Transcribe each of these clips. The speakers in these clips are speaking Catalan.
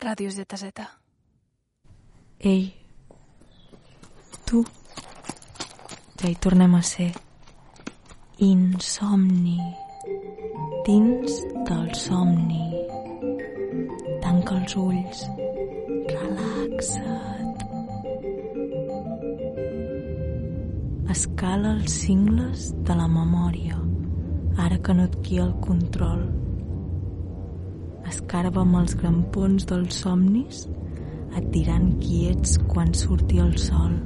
Ràdio ZZ. Ei, tu, ja hi tornem a ser. Insomni, dins del somni. Tanca els ulls, relaxa't. Escala els cingles de la memòria, ara que no et guia el control. Escarba amb els grampons dels somnis, et diran qui ets quan surti el sol.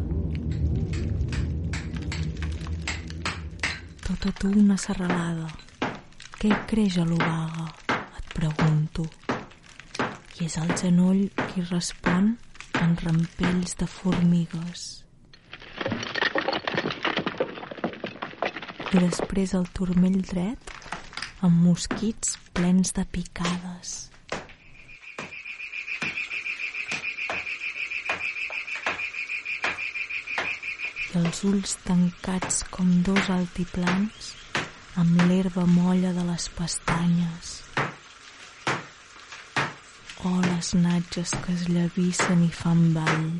Tota tu una serralada. Què creix a l'obaga? Et pregunto. I és el genoll qui respon en rampells de formigues. I després el turmell dret amb mosquits plens de picades. I els ulls tancats com dos altiplans amb l'herba molla de les pestanyes. Oh, les natges que es llavissen i fan ball.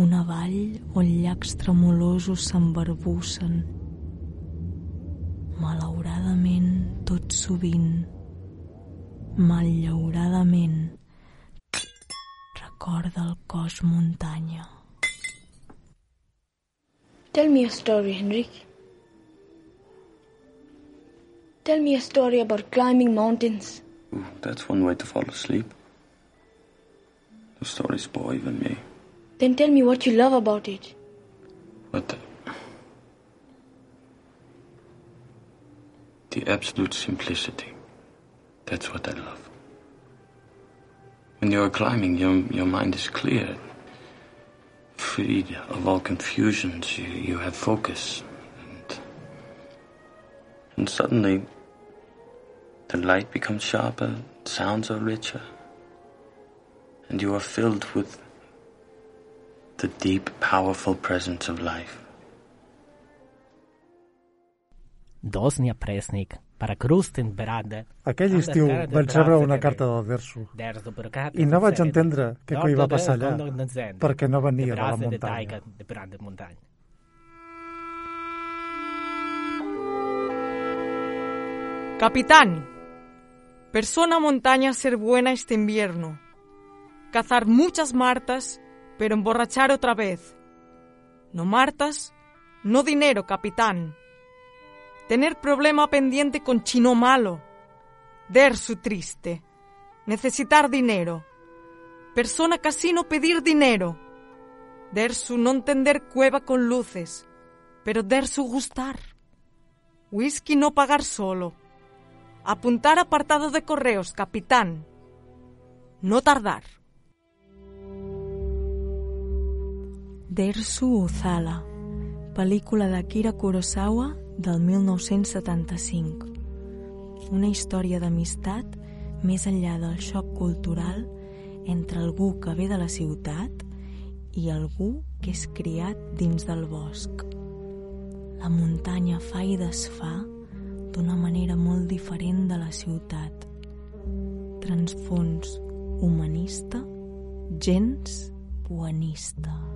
Una vall on llacs tremolosos s'embarbussen. Sovint, malllauradament, recorda el cos muntanya. Tell me a story, Henrik. Tell me a story about climbing mountains. Ooh, that's one way to fall asleep. The stories bore even me. Then tell me what you love about it. But the, the absolute simplicity. That's what I love. When you're climbing, your, your mind is clear, freed of all confusions. You, you have focus. And, and suddenly, the light becomes sharper, sounds are richer, and you are filled with the deep, powerful presence of life. Dosnia Presnik, para Krusten Berade. Aquell estiu vaig rebre una carta del Dersu i no vaig entendre què coi va passar allà perquè no venia de la muntanya. De Brande muntanya. Capitán, persona montaña ser buena este invierno. Cazar muchas martas, pero emborrachar otra vez. No martas, no dinero, capitán. Tener problema pendiente con chino malo. Dersu triste. Necesitar dinero. Persona casino pedir dinero. Dersu no entender cueva con luces. Pero Dersu gustar. Whisky no pagar solo. Apuntar apartado de correos, capitán. No tardar. Dersu Uzala, pel·lícula d'Akira Kurosawa del 1975. Una història d'amistat més enllà del xoc cultural entre algú que ve de la ciutat i algú que és criat dins del bosc. La muntanya fa i desfà d'una manera molt diferent de la ciutat. Transfons humanista, gens buenista.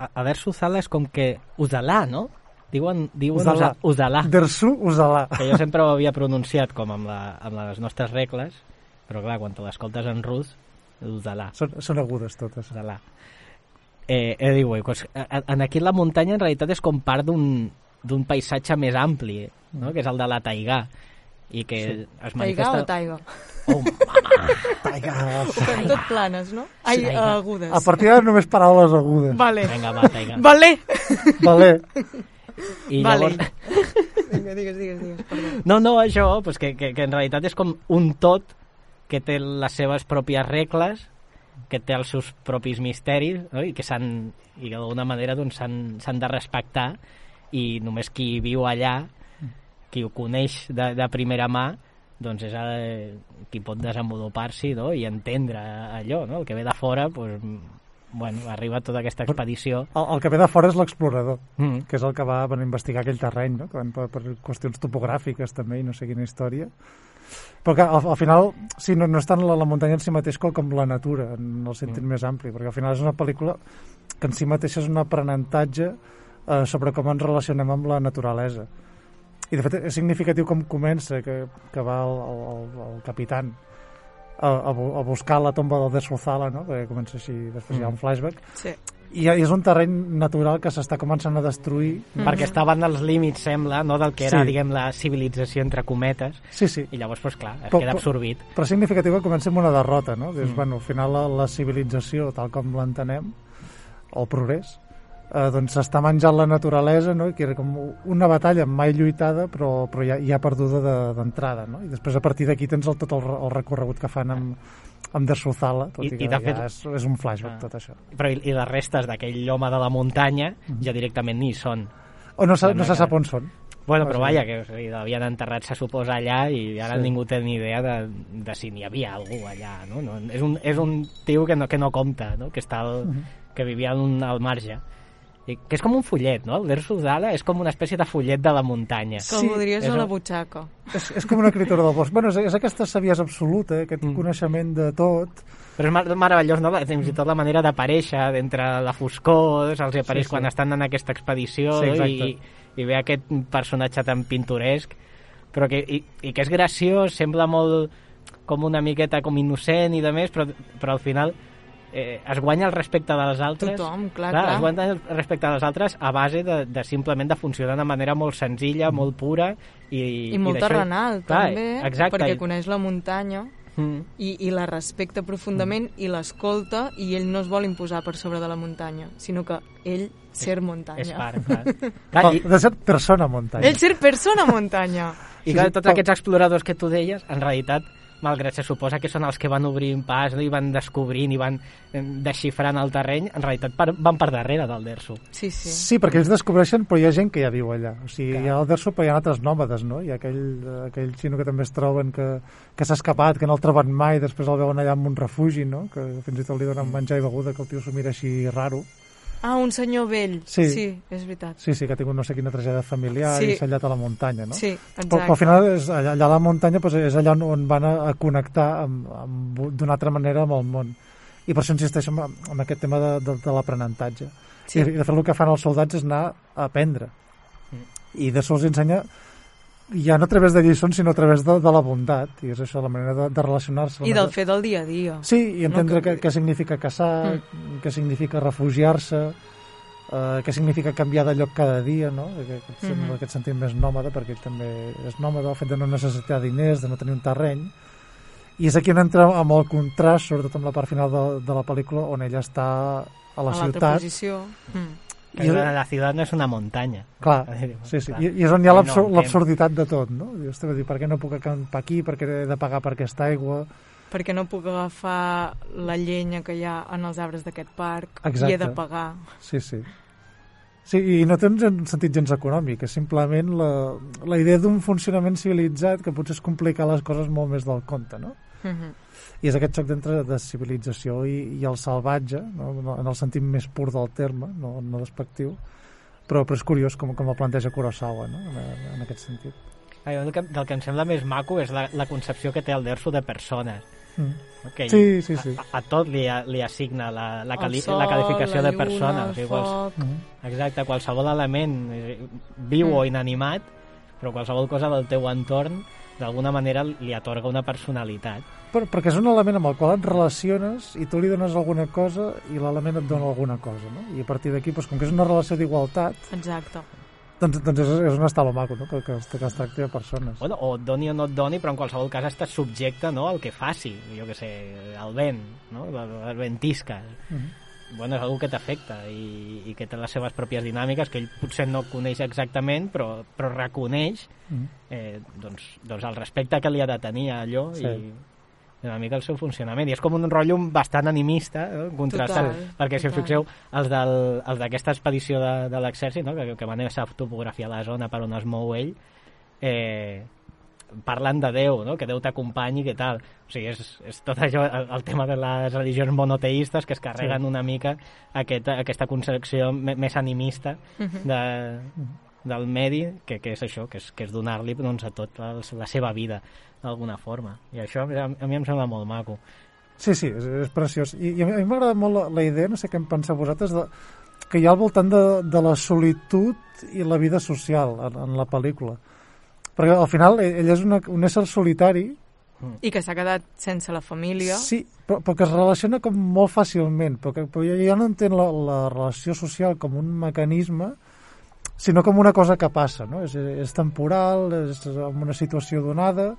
A, a veure, Suzala és com que Uzalà, no? Diuen, diuen. Uzalà. Uzalà. Dersu Uzalà. Que jo sempre ho havia pronunciat com amb, la, amb les nostres regles, però clar, quan te l'escoltes en rus, Uzalà. Són, són agudes totes. Uzalà. Eh, eh, diu, pues, a- en aquí la muntanya en realitat és com part d'un d'un paisatge més ampli, no? que és el de la taigà i que Sí. es Taiga manifesta... o taiga? Oh, mama! Taiga. Tot planes, no? Ai, Sí. uh, agudes. A partir d'ara només paraules agudes. Vale. Vinga, va, taiga. Vale. Vale. I vale. llavors... Vinga, digues, digues, digues, perdó. No, no, això, pues que, que, que en realitat és com un tot que té les seves pròpies regles, que té els seus propis misteris, no? i que s'han i d'alguna manera doncs, s'han s'han de respectar i només qui viu allà, qui ho coneix de, de primera mà, doncs és el, qui pot desenvolupar-s'hi no? i entendre allò, no? el que ve de fora pues, bueno, arriba tota aquesta expedició. El, el que ve de fora és l'explorador, mm. que és el que va bueno, investigar aquell terreny, no? per, per qüestions topogràfiques també i no sé quina història. Però que al, al final, sí, no, no és tant la, la muntanya en si mateix com, com la natura, en el sentit mm. més ampli, perquè al final és una pel·lícula que en si mateixa és un aprenentatge eh, sobre com ens relacionem amb la naturalesa. I de fet és significatiu com comença, que, que va el, el, el capitán a, a, a buscar la tomba del Desolzala, no? perquè comença així, després mm. hi ha un mm. flashback. Sí. I és un terreny natural que s'està començant a destruir. Mm. Perquè estaven als límits, sembla, no del que era, sí. diguem, la civilització entre cometes. Sí, sí. I llavors, doncs, clar, es però, queda absorbit. Però, però significatiu que comença amb una derrota, no? Dius, mm. bueno, al final la, la civilització, tal com l'entenem, el progrés, eh, doncs s'està menjant la naturalesa, no? que era com una batalla mai lluitada però, però ja, ja perduda d'entrada. De, no? I després a partir d'aquí tens el, tot el, el recorregut que fan amb, amb Dersuzala, tot i, i que i ja fet... és, és un flashback ah. tot això. Però i, i les restes d'aquell home de la muntanya mm -hmm. ja directament ni són. O no, no se sap on són. Bueno, però vaja, que o sigui, l'havien enterrat, se suposa, allà i ara sí. ningú té ni idea de, de si n'hi havia algú allà, no? no és, un, és un tio que no, que no compta, no? Que, està al, -huh. que vivia un, al marge que és com un follet, no? El versus d'ala és com una espècie de follet de la muntanya. Com sí, ho diries a la butxaca. És, és com una criatura del bosc. Bueno, és, és aquesta saviesa absoluta, aquest mm. coneixement de tot. Però és meravellós, no? Fins i tot la manera d'aparèixer d'entre la foscor, els apareix sí, sí. quan estan en aquesta expedició sí, i, i ve aquest personatge tan pintoresc, però que, i, i que és graciós, sembla molt com una miqueta com innocent i de més, però, però al final eh, es guanya el respecte dels altres tothom, clar, clar, clar. es guanya el respecte dels altres a base de, de simplement de funcionar de manera molt senzilla, mm. molt pura i, i molt terrenal clar, també, exacte. perquè coneix la muntanya mm. i, i la respecta profundament mm. i l'escolta i ell no es vol imposar per sobre de la muntanya sinó que ell ser muntanya és part, clar. clar i... de ser persona muntanya ell ser persona muntanya i clar, tots aquests exploradors que tu deies en realitat malgrat se suposa que són els que van obrint pas no? i van descobrint i van eh, desxifrant el terreny, en realitat per, van per darrere del Derso. Sí, sí. Sí, perquè ells descobreixen, però hi ha gent que ja viu allà. O sigui, Clar. hi ha el Derso, però hi ha altres nòmades, no? Hi ha aquell, aquell xino que també es troben que, que s'ha escapat, que no el troben mai, després el veuen allà en un refugi, no? Que fins i tot li donen mm. menjar i beguda, que el tio s'ho mira així raro. Ah, un senyor vell. Sí. sí, és veritat. Sí, sí, que ha tingut no sé quina tragèdia familiar sí. i s'ha allat a la muntanya, no? Sí, exacte. Però, però al final és, allà, allà a la muntanya doncs, és allà on, on van a, a connectar d'una altra manera amb el món. I per això insisteixo en, en aquest tema de, de, de l'aprenentatge. Sí. I, de fet el que fan els soldats és anar a aprendre. Mm. I de sols ensenya ja no a través de lliçons, sinó a través de, de la bondat, i és això, la manera de, de relacionar-se. I del fer del dia a dia. Sí, i entendre no, que... què significa caçar, mm. què significa refugiar-se, eh, què significa canviar de lloc cada dia, no? Aquest, mm -hmm. aquest sentit més nòmada, perquè ell també és nòmada, el fet de no necessitar diners, de no tenir un terreny, i és aquí on entra amb el contrast, sobretot amb la part final de, de la pel·lícula, on ella està a la a ciutat. posició. Mm que I la ciutat no és una muntanya. Clar, sí, sí. Clar. I, I és on hi ha l'absurditat de tot, no? Dius, dir, per què no puc acampar aquí, per què he de pagar per aquesta aigua... Perquè no puc agafar la llenya que hi ha en els arbres d'aquest parc Exacte. i he de pagar. Sí, sí. Sí, i no té un sentit gens econòmic, és simplement la, la idea d'un funcionament civilitzat que potser es complica les coses molt més del compte, no? Uh mhm. I és aquest xoc d'entre de civilització i, i el salvatge, no? en el sentit més pur del terme, no, no despectiu, però, però és curiós com, com el planteja Kurosawa no? en, en aquest sentit. Ai, del, que, del que em sembla més maco és la, la concepció que té el Derso de persones. Mm. Okay. Sí, sí, sí. A, a tot li, li assigna la, la, cali, sol, la qualificació la lluna, de persona. O sigui, quals, mm. Exacte, qualsevol element viu mm. o inanimat, però qualsevol cosa del teu entorn d'alguna manera li atorga una personalitat. Per, perquè és un element amb el qual et relaciones i tu li dones alguna cosa i l'element et dona alguna cosa, no? I a partir d'aquí, doncs, com que és una relació d'igualtat... Exacte. Doncs, doncs és, és un estalo maco, no? Que, que, es, que es tracti de persones. Bueno, o et doni o no et doni, però en qualsevol cas estàs subjecte no, al que faci, jo que sé, al vent, no? El ventisca. Uh mhm. -huh bueno, és una que t'afecta i, i que té les seves pròpies dinàmiques que ell potser no coneix exactament però, però reconeix mm. eh, doncs, doncs el respecte que li ha de tenir a allò sí. i una mica el seu funcionament i és com un rotllo bastant animista eh, contrastat, total, perquè si us fixeu els d'aquesta expedició de, de l'exèrcit no? que, que van a topografiar la zona per on es mou ell eh, parlen de Déu, no? que Déu t'acompanyi, que tal. O sigui, és, és tot això, el, el tema de les religions monoteistes que es carreguen sí. una mica aquest, aquesta concepció més animista de, del medi, que, que és això, que és, que és donar-li doncs, a tot els, la seva vida, d'alguna forma. I això a, a mi em sembla molt maco. Sí, sí, és, és preciós. I, i a mi m'agrada molt la, la idea, no sé què en penseu vosaltres, de, que hi ha al voltant de, de la solitud i la vida social en, en la pel·lícula. Perquè al final ell, ell és una, un ésser solitari i que s'ha quedat sense la família. Sí, però, però que es relaciona com molt fàcilment, però, que, però ja no entén la, la relació social com un mecanisme, sinó com una cosa que passa, no? És, és temporal, és en una situació donada,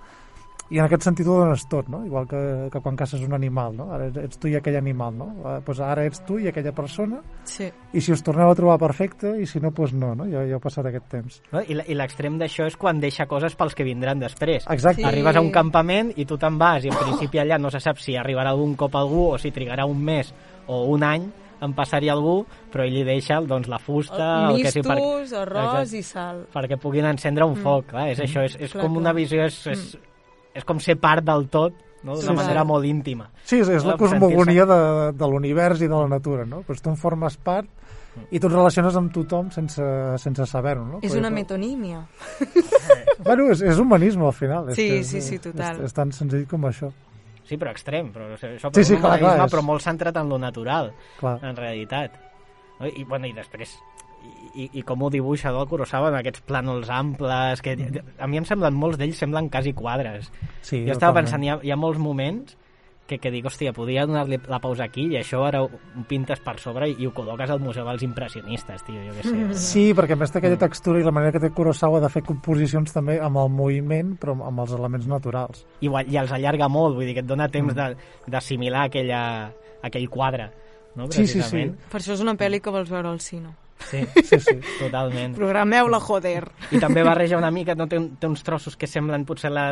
i en aquest sentit ho dones tot, no? Igual que, que quan caces un animal, no? Ara ets tu i aquell animal, no? Eh, pues ara ets tu i aquella persona, sí. i si us torneu a trobar perfecte, i si no, pues no, no? Ja, ja ha passat aquest temps. No? I l'extrem d'això és quan deixa coses pels que vindran després. Exacte. Sí. Arribes a un campament i tu te'n vas, i en principi allà no se sap si arribarà algun cop algú o si trigarà un mes o un any en passar-hi algú, però ell li deixa doncs, la fusta... El, el que sigui, per... arròs i sal. Perquè puguin encendre un mm. foc, clar, és mm. això, és, és clar, com una visió, és, és, mm és com ser part del tot no? d'una sí, manera sí. molt íntima. Sí, és, és la cosmogonia de, de l'univers i de la natura, no? Pues tu en formes part i tu et relaciones amb tothom sense, sense saber-ho, no? És una metonímia. bueno, és, és humanisme al final. Sí, és, sí, sí, total. És, és tan senzill com això. Sí, però extrem, però això però sí, sí, clar, clar, és... però molt centrat en lo natural, clar. en realitat. I, bueno, i després i, i com ho dibuixa del Kurosawa amb aquests plànols amples que a mi em semblen molts d'ells semblen quasi quadres sí, jo estava pensant, hi ha, hi ha molts moments que, que dic, hòstia, podria donar-li la pausa aquí i això ara ho pintes per sobre i, i ho col·loques al Museu dels Impressionistes, tio, jo què sé. Sí, perquè a més té aquella mm. textura i la manera que té Kurosawa de fer composicions també amb el moviment, però amb els elements naturals. I, i els allarga molt, vull dir que et dona temps mm. d'assimilar aquella, aquell quadre. No, sí, sí, sí. Per això és una pel·li que vols veure al cine. Sí, sí, sí, totalment. Programeu-la, joder. I també barreja una mica, no? té, té uns trossos que semblen potser la,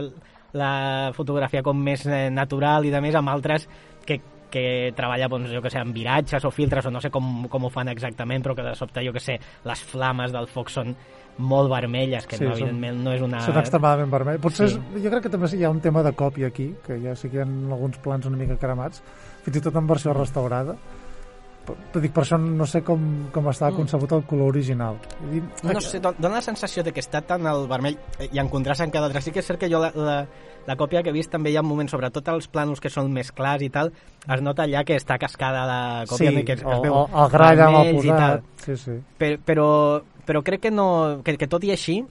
la fotografia com més eh, natural i de més amb altres que, que treballa, doncs, jo que sé, amb viratges o filtres o no sé com, com ho fan exactament, però que de sobte, jo que sé, les flames del foc són molt vermelles, que sí, no, evidentment són, no és una... Són extremadament vermelles. Potser sí. és, jo crec que també hi ha un tema de còpia aquí, que ja sí que hi ha alguns plans una mica cremats, fins i tot en versió restaurada, però dic, per això no sé com, com estava mm. concebut el color original. I, no sé, dona la sensació de que està tan al vermell eh, i en contrast amb cada altre. Sí que és cert que jo la, la, la còpia que he vist també hi ha moments, sobretot els plànols que són més clars i tal, es nota allà que està cascada la còpia, sí, que es, o, es veu el gra ja l'ha posat. Sí, sí. Però, però, però crec que, no, que, que tot i així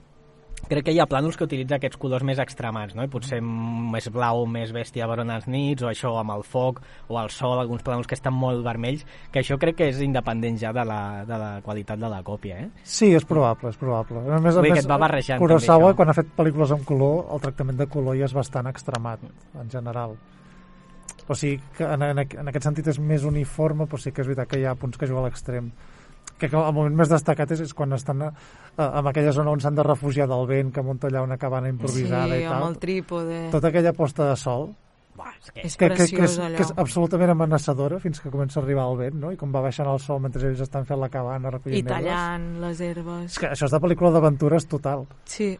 crec que hi ha plànols que utilitza aquests colors més extremats, no? I potser més blau, més bèstia les nits, o això amb el foc, o el sol, alguns plànols que estan molt vermells, que això crec que és independent ja de la, de la qualitat de la còpia, eh? Sí, és probable, és probable. A més, a més, va barrejant Kurosawa, quan ha fet pel·lícules amb color, el tractament de color ja és bastant extremat, en general. O sigui, que en, en, en aquest sentit és més uniforme, però sí que és veritat que hi ha punts que juga a l'extrem que el moment més destacat és, és quan estan a, a, en aquella zona on s'han de refugiar del vent, que munta allà una cabana improvisada sí, i tal. amb el trípode. Tota aquella posta de sol. Buah, és que, és que, que, que, és, allò. que és absolutament amenaçadora fins que comença a arribar el vent, no? I com va baixant el sol mentre ells estan fent la cabana, recollint I tallant herbes. les herbes. És que això és de pel·lícula d'aventures total. Sí.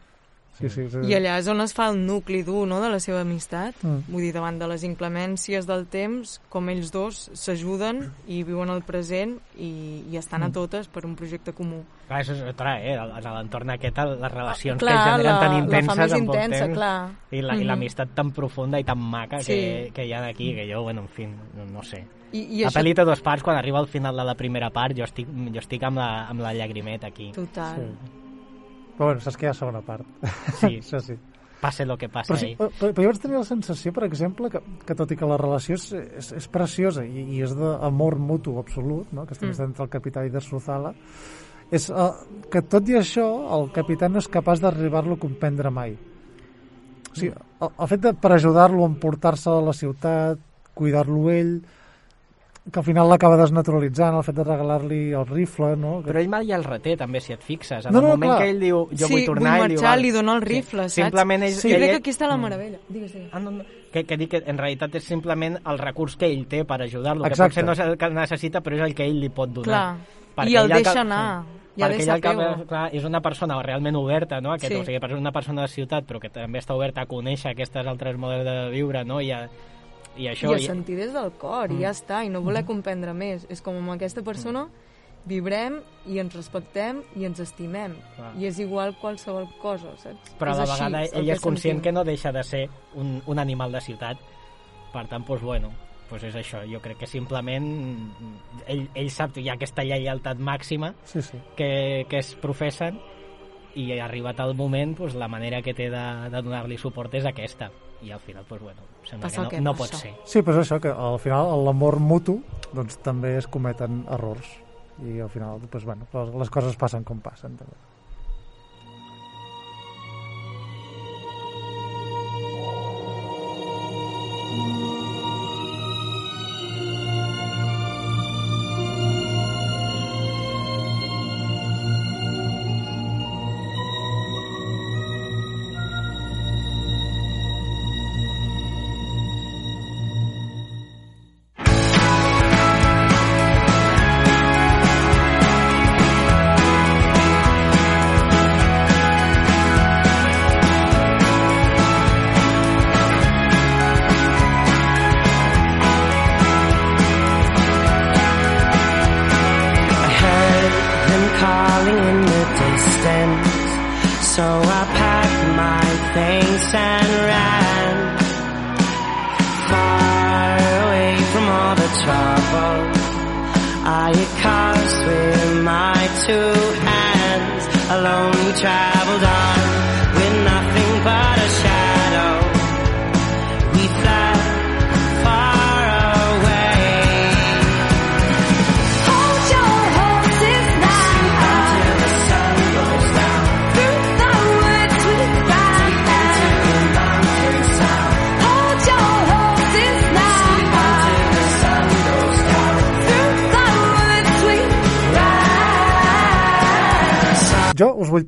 Sí, sí, sí. I allà és on es fa el nucli dur no, de la seva amistat. Mm. Vull dir, davant de les inclemències del temps, com ells dos s'ajuden i viuen el present i, i estan mm. a totes per un projecte comú. Clar, això és clar, eh? A l'entorn aquest, les relacions ah, clar, que generen la, tan intenses en poc intensa, temps clar. i mm-hmm. l'amistat mm -hmm. tan profunda i tan maca sí. que, que hi ha d'aquí, que jo, bueno, en fi, no, no sé. I, i la això... pel·li té dos parts, quan arriba al final de la primera part jo estic, jo estic amb, la, amb la llagrimeta aquí. Total. Sí. Però bueno, saps que hi ha segona part. Sí, Això sí. Passe el que passa però, sí, però, però jo vaig tenir la sensació, per exemple, que, que tot i que la relació és, és, és preciosa i, i és d'amor mutu absolut, no? que estem mm. entre el capità i de Suzala, és uh, que tot i això el capità no és capaç d'arribar-lo a comprendre mai. O sigui, el, el fet de, per ajudar-lo a emportar-se a la ciutat, cuidar-lo ell, que al final l'acaba desnaturalitzant el fet de regalar-li el rifle, no? Però ell mai ja el reté, també, si et fixes. En no, no, el moment clar. que ell diu jo sí, vull tornar... vull marxar, ell li dona el rifle, sí. saps? Simplement ell, sí. ell, crec que aquí està la meravella. Digues, digues. Ah, no, no. Que, que dic que en realitat és simplement el recurs que ell té per ajudar-lo, que potser no és el que necessita, però és el que ell li pot donar. Clar. I el deixa anar. hi ha perquè ella al cap, clar, és una persona realment oberta, no? Aquest, Sí. O sigui, és una persona de ciutat, però que també està oberta a conèixer aquestes altres modes de viure, no? I, a, i això... I a sentir des del cor, mm. i ja està, i no voler comprendre més. És com amb aquesta persona vibrem i ens respectem i ens estimem. Clar. I és igual qualsevol cosa, saps? però a és la així, vegada el ell és conscient sentim. que no deixa de ser un, un animal de ciutat. Per tant, doncs, bueno, doncs és això. Jo crec que simplement ell, ell sap que hi ha aquesta lleialtat màxima Sí, sí. que, que es professen i arribat el moment, doncs, la manera que té de, de donar-li suport és aquesta. I al final, doncs, bueno, sembla Passa que que no, no passa. pot ser. Sí, però és això, que al final l'amor mutu doncs, també es cometen errors i al final doncs, bueno, les, les coses passen com passen també.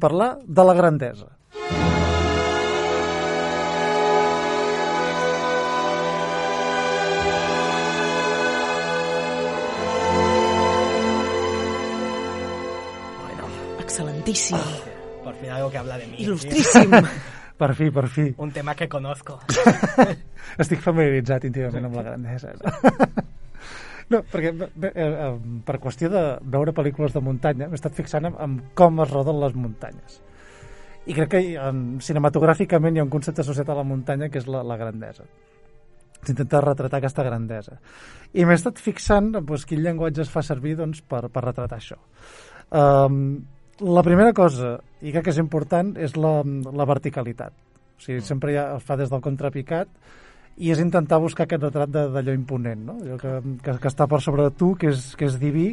Parlar de la grandesa. Bueno, excel·lentíssim, Por fin algo que habla de mí. tío. il·lustríssim. Per fi, per fi. Un tema que conozco. Estic familiaritzat íntimament amb la grandesa. No, perquè eh, eh, per qüestió de veure pel·lícules de muntanya m'he estat fixant en, en com es roden les muntanyes. I crec que en, cinematogràficament hi ha un concepte associat a la muntanya que és la, la grandesa. S'intenta retratar aquesta grandesa. I m'he estat fixant doncs, quin llenguatge es fa servir doncs, per, per retratar això. Um, la primera cosa, i crec que és important, és la, la verticalitat. O sigui, sempre ja fa des del contrapicat i és intentar buscar aquest retrat de- d'allò imponent, no? allò que, que, que està per sobre de tu, que és, que és diví,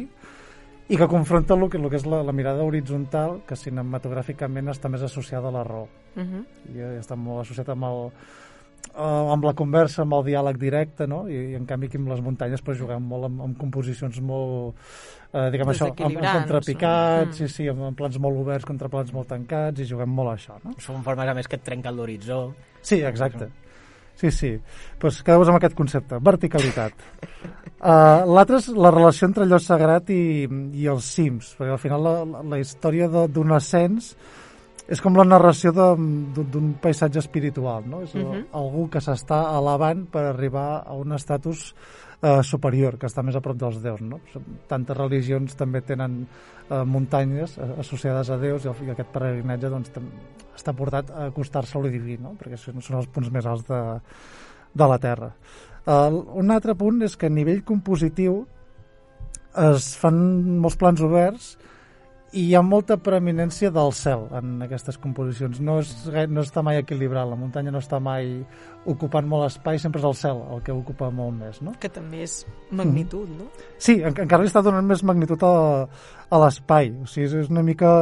i que confronta el que, el que és la, la mirada horitzontal, que cinematogràficament està més associada a la raó. Uh -huh. I està molt associat amb el, eh, amb la conversa, amb el diàleg directe, no? I, i en canvi aquí amb les muntanyes pues, juguem molt amb, amb composicions molt, eh, diguem això, amb, amb contrapicats, no? sí, sí, amb, amb plans molt oberts contra plans molt tancats, i juguem molt a això, no? Són formes, a més, que et trenquen l'horitzó. Sí, exacte. Sí, sí. Pues quedeu-vos amb aquest concepte, verticalitat. Uh, L'altre és la relació entre allò sagrat i, i els cims, perquè al final la, la, la història d'un ascens és com la narració d'un paisatge espiritual, no? És Mhm. algú que s'està elevant per arribar a un estatus eh, superior, que està més a prop dels déus, no? Tantes religions també tenen eh, muntanyes eh, associades a déus i, i aquest peregrinatge doncs, està portat a acostar-se a lo diví, no? perquè són, són els punts més alts de, de la Terra. Uh, un altre punt és que a nivell compositiu es fan molts plans oberts i hi ha molta preeminència del cel en aquestes composicions. No, és, no està mai equilibrat, la muntanya no està mai ocupant molt espai, sempre és el cel el que ocupa molt més. No? Que també és magnitud, no? Sí, en, encara li està donant més magnitud a, a l'espai. O sigui, és, una mica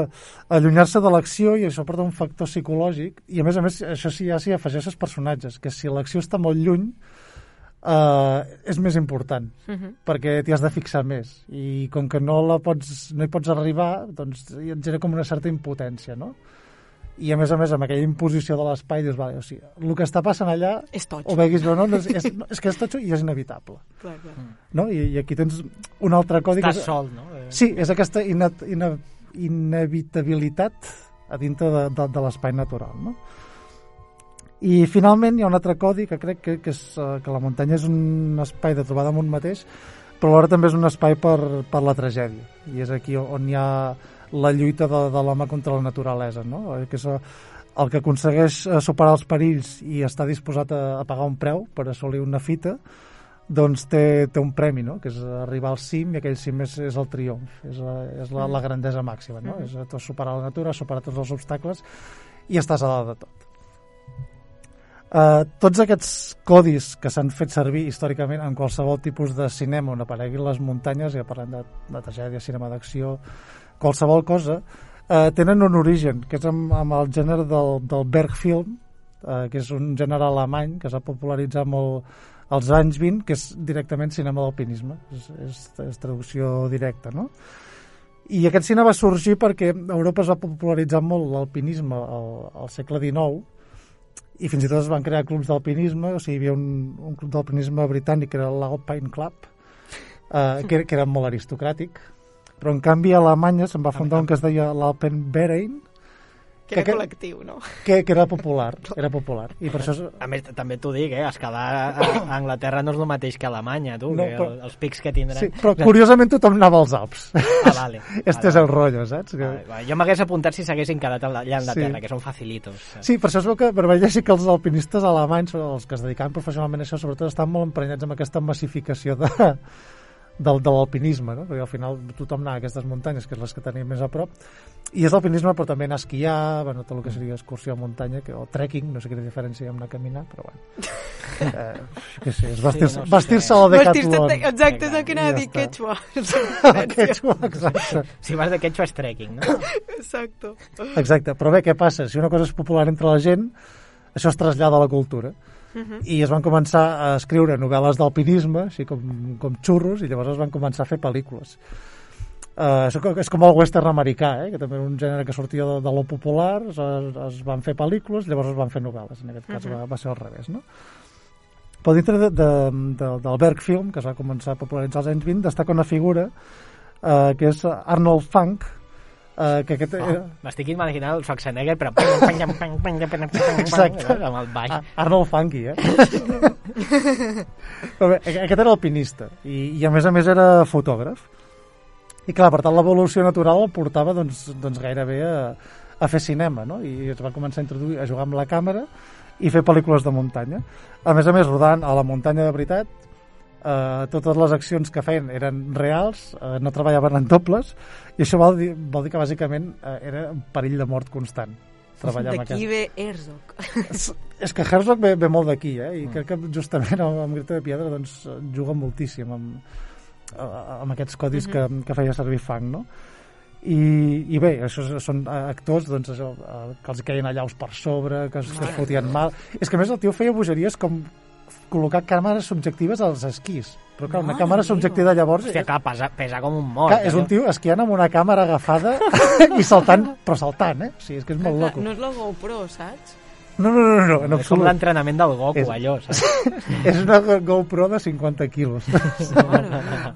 allunyar-se de l'acció i això porta un factor psicològic. I a més a més, això sí, ja s'hi afegeix els personatges, que si l'acció està molt lluny, eh, és més important, Uh -huh. perquè t'hi has de fixar més. I com que no, la pots, no hi pots arribar, doncs et genera com una certa impotència, no? I a més a més, amb aquella imposició de l'espai, dius, vale, o sigui, el que està passant allà, És toig. ho veguis o no, no és, és, és que és totxo i és inevitable Clar, clar. no? I, i aquí tens un altre codi que Estàs és, sol, no? Eh, sí, és aquesta ina, ina, inevitabilitat a dintre de, de, de l'espai natural, no? I finalment hi ha un altre codi que crec que, que, és, eh, que la muntanya és un espai de trobada amb un mateix, però alhora també és un espai per, per la tragèdia. I és aquí on hi ha la lluita de, de l'home contra la naturalesa, no? Eh, Que és eh, el que aconsegueix superar els perills i està disposat a, a pagar un preu per assolir una fita, doncs té, té un premi, no? que és arribar al cim i aquell cim és, és el triomf, és, la, és la, la grandesa màxima, no? és tot superar la natura, superar tots els obstacles i estàs a dalt de tot. Uh, tots aquests codis que s'han fet servir històricament en qualsevol tipus de cinema on apareguin les muntanyes, ja parlem de, de tragèdia, cinema d'acció, qualsevol cosa, uh, tenen un origen, que és amb, amb el gènere del, del Bergfilm, uh, que és un gènere alemany que es va popularitzar molt als anys 20, que és directament cinema d'alpinisme, és, és, és traducció directa, no? I aquest cine va sorgir perquè a Europa es va popularitzar molt l'alpinisme al, al segle XIX, i fins i tot es van crear clubs d'alpinisme, o sigui, hi havia un, un club d'alpinisme britànic que era l'Alpine Club, eh, que, que era molt aristocràtic, però en canvi a Alemanya se'n va fundar un que es deia l'Alpenverein, Que era que- col·lectiu, no? que, que era popular, era popular. I per això és, A més, també t'ho dic, eh? Escalar a, a Anglaterra no és el mateix que a Alemanya, tu, No, que però- el, els pics que tindran... sí, però curiosament tothom anava als Alps. Ah, vale. este és el rotllo, saps? Que... Vale, vale. Jo m'hagués apuntat si s'haguessin quedat allà a Anglaterra, Sí. que són facilitos. Sí, per això es veu que per veure sí que els alpinistes alemanys, o els que es dedicaven professionalment a això, sobretot estan molt emprenyats amb aquesta massificació de, del, de l'alpinisme, no? perquè al final tothom anava a aquestes muntanyes, que és les que tenim més a prop, i és l'alpinisme, però també anar a esquiar, bueno, tot el que seria excursió a muntanya, que, o trekking, no sé quina diferència hi ha amb anar a caminar, però bueno. Eh, què sé, és vestir-se Sí, no sé. vestir a la. Decathlon. Exacte, és el que anava a Ja dir, quechua. Quechua, exacte. Si vas de quechua és trekking, no? Exacto. Exacte, però bé, què passa? Si una cosa és popular entre la gent, això es trasllada a la cultura. I es van començar a escriure novel·les d'alpinisme, així com, com xurros, i llavors es van començar a fer pel·lícules. Uh, és com el western americà, eh? que també era un gènere que sortia de, de lo popular, es, es van fer pel·lícules, llavors es van fer novel·les, en aquest cas va, va ser al revés, no? Però dintre de, de, de, del Bergfilm, que es va començar a popularitzar als anys 20, destaca una figura uh, que és Arnold Funk, uh, que aquest era... Oh, M'estic imaginant el Schwarzenegger, però... Exacte. Amb el baix. Ah, Arnold Funky, eh? Però bé, aquest era alpinista i, i a més a més era fotògraf. I clar, per tant l'evolució natural el portava doncs, doncs gairebé a, a fer cinema, no? I es va començar a introduir, a jugar amb la càmera i fer pel·lícules de muntanya. A més a més, rodant a la muntanya de veritat, eh, totes les accions que feien eren reals, eh, no treballaven en dobles, i això vol dir, vol dir que bàsicament eh, era un perill de mort constant treballar amb D'aquí aquest... ve Herzog. És, és que Herzog ve, ve molt d'aquí, eh? I crec que justament amb, amb Grita de Piedra doncs, juga moltíssim amb, a- amb aquests codis que, que feia servir Fang, no? I, i bé, això són eh, actors doncs, això, eh, que els queien allaus per sobre, que, es- que es fotien mal. És que a més el tio feia bogeries com col·locar càmeres subjectives als esquís. Però clar, una Mare càmera subjectiva llavors... Hòstia, clar, pesa, pesa com un mort. Clar, és un allò. tio esquiant amb una càmera agafada i saltant, però saltant, eh? O sigui, és que és molt loco. no és la GoPro, saps? No, no, no, no, no en És com absolut. l'entrenament del Goku, És- allò, saps? és una GoPro de 50 quilos.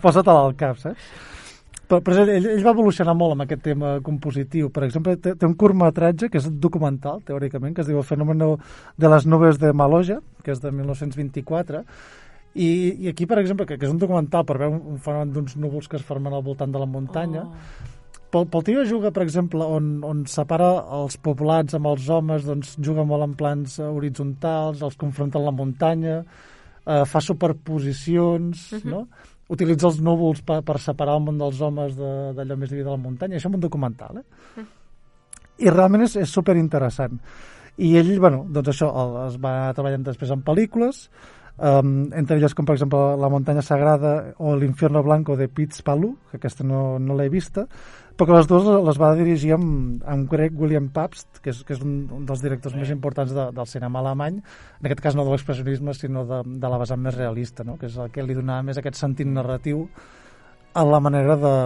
Posa-te-la al cap, saps? Però, però ell, ell va evolucionar molt amb aquest tema compositiu. Per exemple, té, té un curtmetratge que és documental, teòricament, que es diu El fenómeno de les nubes de Maloja, que és de 1924, i, i aquí, per exemple, que, que és un documental per veure un, un fenomen d'uns núvols que es formen al voltant de la muntanya, Oh. pel, pel tio juga, per exemple, on, on separa els poblats amb els homes, doncs juga molt en plans horitzontals, els confronta amb la muntanya, eh, fa superposicions, uh -huh. no? Utilitza els núvols per, per separar el món dels homes de- d'allò més dividit de la muntanya. Això és un documental, eh? I realment és, és superinteressant. I ell, bueno, doncs això, el, es va treballant després en pel·lícules, um, entre elles com per exemple La muntanya sagrada o L'Infierno Blanco de Pitts Palou, que aquesta no, no l'he vista, però que les dues les va dirigir amb, amb Greg William Pabst, que és, que és un, un dels directors més importants de, del cinema alemany, en aquest cas no de l'expressionisme, sinó de, de la vessant més realista, no? que és el que li donava més aquest sentit narratiu a la manera de,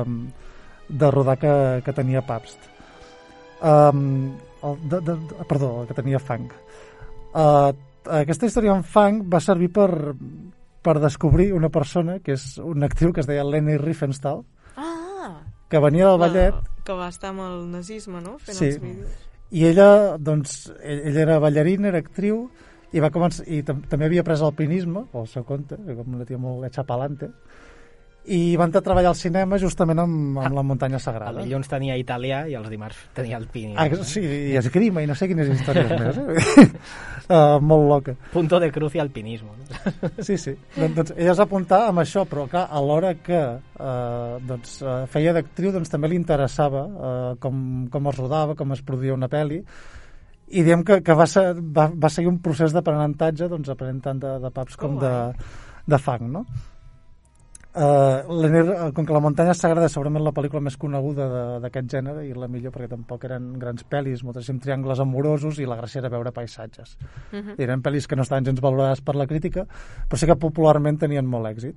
de rodar que, que tenia Pabst. Um, el, de, de, perdó, el que tenia Fang. Uh, aquesta història en Fang va servir per, per descobrir una persona que és una actriu que es deia Leni Riefenstahl, Ah, que venia del ballet Que va estar amb el nazisme, no? Fent Sí. els vídeos. i ella, doncs, ell- ella era ballarina, era actriu, i va començar, i tam també havia pres alpinisme, pel seu compte, com una tia molt hecha pa'lante, i va entrar a treballar al cinema justament amb, amb la muntanya El sagrada. dilluns tenia italià i els dimarts tenia el pini. Ah, sí, i esgrima i no sé quines històries més. Eh? uh, molt loca. Punto de cruz i alpinismo. No? Sí, sí. Doncs, doncs ella es va apuntar amb això, però clar, alhora que eh, doncs, eh, feia d'actriu, doncs també li interessava eh, com, com es rodava, com es produïa una pel·li, i diem que, que va, ser, va, va seguir un procés d'aprenentatge, doncs aprenent tant de, de paps com de, de fang, no? Uh, com que la muntanya sagrada és segurament la pel·lícula més coneguda d'aquest gènere i la millor perquè tampoc eren grans pel·lis, moltíssim triangles amorosos i la gràcia era veure paisatges. Mhm. I eren pel·lis que no estaven gens valorades per la crítica, però sí que popularment tenien molt èxit.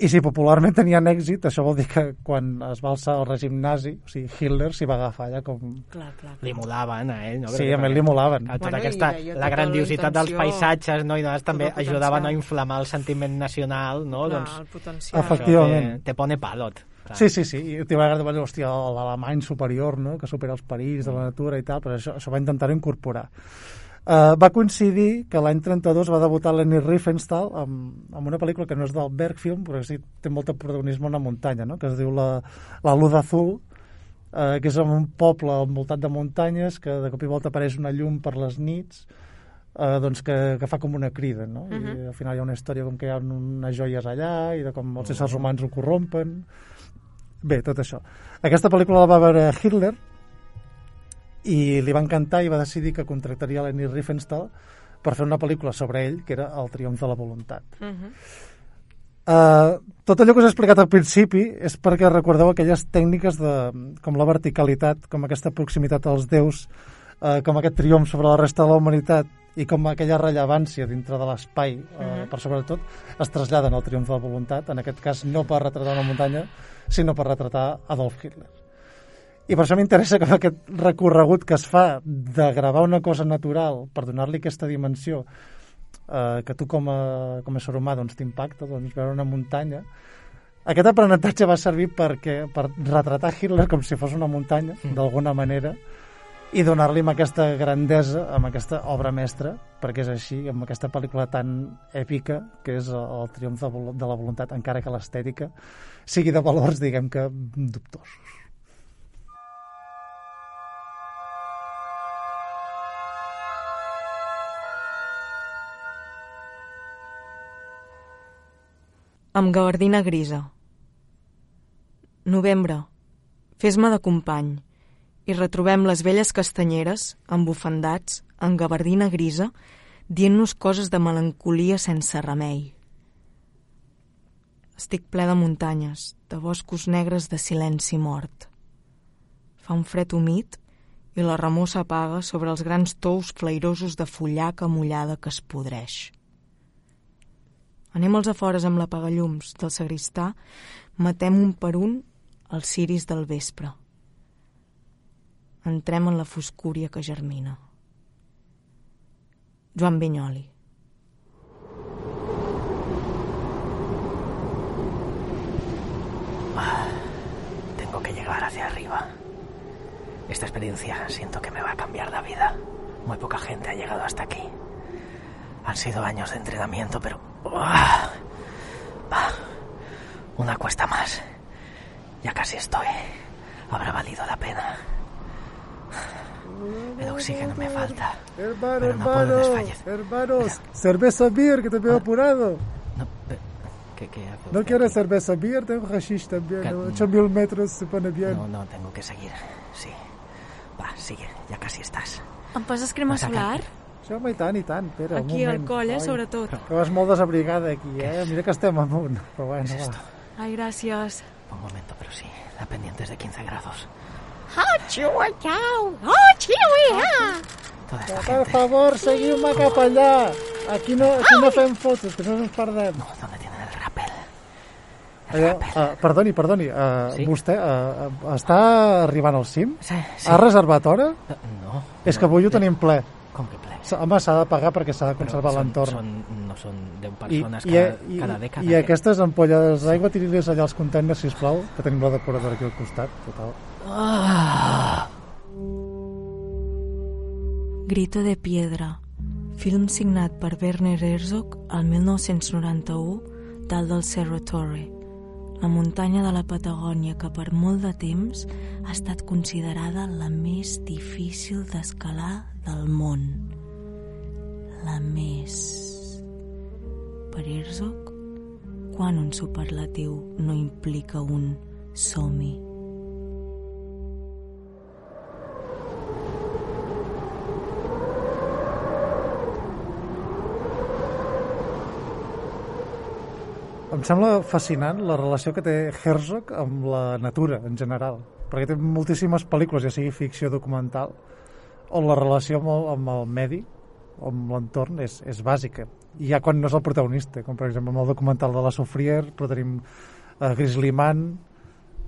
I si popularment tenien èxit, això vol dir que quan es va alçar el règim nazi, o sigui, Hitler s'hi va agafar ja com... Clar, clar. Li molaven a ell, no? Sí, a ell li molaven. Tota Bueno, i aquesta, veia la tota grandiositat la dels paisatges no? i només també tot el ajudaven a inflamar el sentiment nacional, no? Clar, doncs, el potencial. Efectivament. Això te, te pone palot. Clar. Sí, sí, sí, i t'hi va agradar, hòstia, l'alemany superior, no?, que supera els perills de la natura i tal, però això, això va intentar incorporar. Uh, va coincidir que l'any 32 va debutar Leni Riefenstahl amb, amb una pel·lícula que no és del Bergfilm, però sí té molt de protagonisme en una muntanya, no?, que es diu La, la Luz Azul, uh, que és un poble envoltat de muntanyes, que de cop i volta apareix una llum per les nits, eh, doncs que, que fa com una crida, no? I Mhm. al final hi ha una història com que hi ha unes joies allà i de com els éssers humans ho corrompen. Bé, tot això. Aquesta pel·lícula la va veure Hitler i li va encantar i va decidir que contractaria Leni Riefenstahl per fer una pel·lícula sobre ell, que era El triomf de la voluntat. Mhm. Uh, tot allò que us he explicat al principi és perquè recordeu aquelles tècniques de, com la verticalitat, com aquesta proximitat als déus, uh, com aquest triomf sobre la resta de la humanitat i com aquella rellevància dintre de l'espai, uh, Mhm. per sobretot, es traslladen al triomf de la voluntat, en aquest cas no per retratar una muntanya, sinó per retratar Adolf Hitler. I per això m'interessa que aquest recorregut que es fa de gravar una cosa natural per donar-li aquesta dimensió eh, que tu com a, com a ser humà doncs, t'impacta, doncs, veure una muntanya. Aquest aprenentatge va servir perquè, per retratar Hitler com si fos una muntanya, d'alguna manera, i donar-li amb aquesta grandesa, amb aquesta obra mestra, perquè és així, amb aquesta pel·lícula tan èpica que és el, el triomf de la voluntat, encara que l'estètica sigui de valors, diguem que, dubtosos. Amb gabardina grisa. Novembre. Fes-me de company. I retrobem les velles castanyeres, embufandats, en gabardina grisa, dient-nos coses de melancolia sense remei. Estic ple de muntanyes, de boscos negres de silenci mort. Fa un fred humit i la remor s'apaga sobre els grans tous flairosos de fullaca mullada que es podreix. Anem als afores amb l'apagallums del sagristà, matem un per un els ciris del vespre. Entrem en la foscúria que germina. Joan Vinyoli. Tengo que llegar hacia arriba. Esta experiencia siento que me va a cambiar la vida. Muy poca gente ha llegado hasta aquí. Han sido años de entrenamiento, pero... Ah, Una cuesta más. Ya casi estoy. Habrá valido la pena. El oxígeno me falta. Hermano, Pero no puedo hermanos, cerveza beer, que te veo apurado. No, ¿qué, qué cerveza beer? Tengo hashish también, Que- ¿no? 8000 metros se pone bien. No, no, tengo que seguir. Sí. Va, sigue. Ya casi estás. Crema Vas a solar? Sí, home, i tant, i tant, Pere, un Aquí al moment. coll, eh, Ai, sobretot. Que vas molt desabrigada aquí, eh? Mira que estem amunt. Però bueno, ¿Qué es va. esto? Ai, gràcies. Un momento, pero sí. La pendiente es de 15 grados. Toda esta Per gente... favor, seguiu-me cap allà. Aquí no, aquí no fem fotos, que no ens perdem. No, ¿dónde tienen el rappel? El Allò, rappel. uh, perdoni, perdoni, uh, Sí? vostè uh, està arribant al cim? Sí, sí. Ha reservat hora? No. És que avui ho tenim ple. Com que Home, s'ha de pagar perquè s'ha de conservar l'entorn. Són, no són 10 persones I, cada, i, cada dècada. I aquestes ampolles d'aigua tiri-les allà als containers, sisplau, que tenim la depuradora aquí al costat, total. Ah! Grito de piedra, film signat per Werner Herzog el 1991 dalt del Cerro Torre, la muntanya de la Patagònia que per molt de temps ha estat considerada la més difícil d'escalar del món. La més... Per Herzog, quan un superlatiu no implica un som-hi. Em sembla fascinant la relació que té Herzog amb la natura, en general. Perquè té moltíssimes pel·lícules, ja sigui ficció documental, on la relació amb el, amb el medi, amb l'entorn, és, és bàsica. I ja quan no és el protagonista, com per exemple amb el documental de la Sofrier, però tenim eh, Grizzly Man,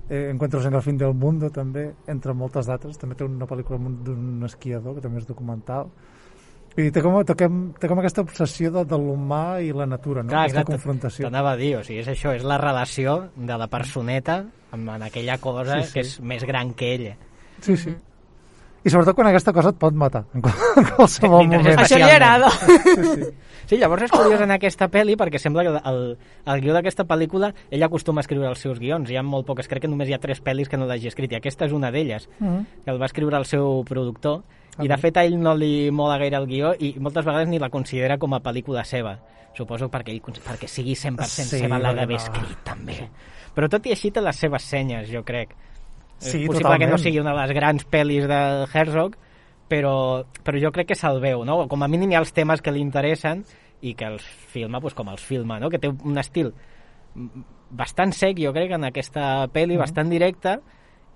eh, Encuentros en el fin del mundo, també, entre moltes d'altres. També té una pel·lícula d'un esquiador, que també és documental. I té com, té, com, té com aquesta obsessió de, de l'humà i la natura, no? Clar, aquesta exacte. confrontació. T'anava a dir, o sigui, és això, és la relació de la personeta amb en aquella cosa Sí, sí. que és més gran que ella. Sí, sí. I sobretot quan aquesta cosa et pot matar en qual- en qualsevol moment. Això li agrada. Sí, sí. Sí, llavors és curiós en aquesta pel·li perquè sembla que el, el guió d'aquesta pel·lícula ell acostuma a escriure els seus guions, hi ha molt poques, crec que només hi ha tres pel·lis que no l'hagi escrit i aquesta és una d'elles, Mhm. que el va escriure el seu productor i de fet a ell no li mola gaire el guió i moltes vegades ni la considera com a pel·lícula seva suposo perquè, ell, perquè sigui 100% Sí, seva l'ha d'haver no. escrit també però tot i així té les seves senyes jo crec Sí, és possible que no totalment. sigui una de les grans pel·lis de Herzog però, però jo crec que se'l veu, no? Com a mínim hi ha els temes que li interessen i que els filma pues, com els filma, no? Que té un estil mm, bastant sec, jo crec, en aquesta pel·li, Mhm. bastant directa,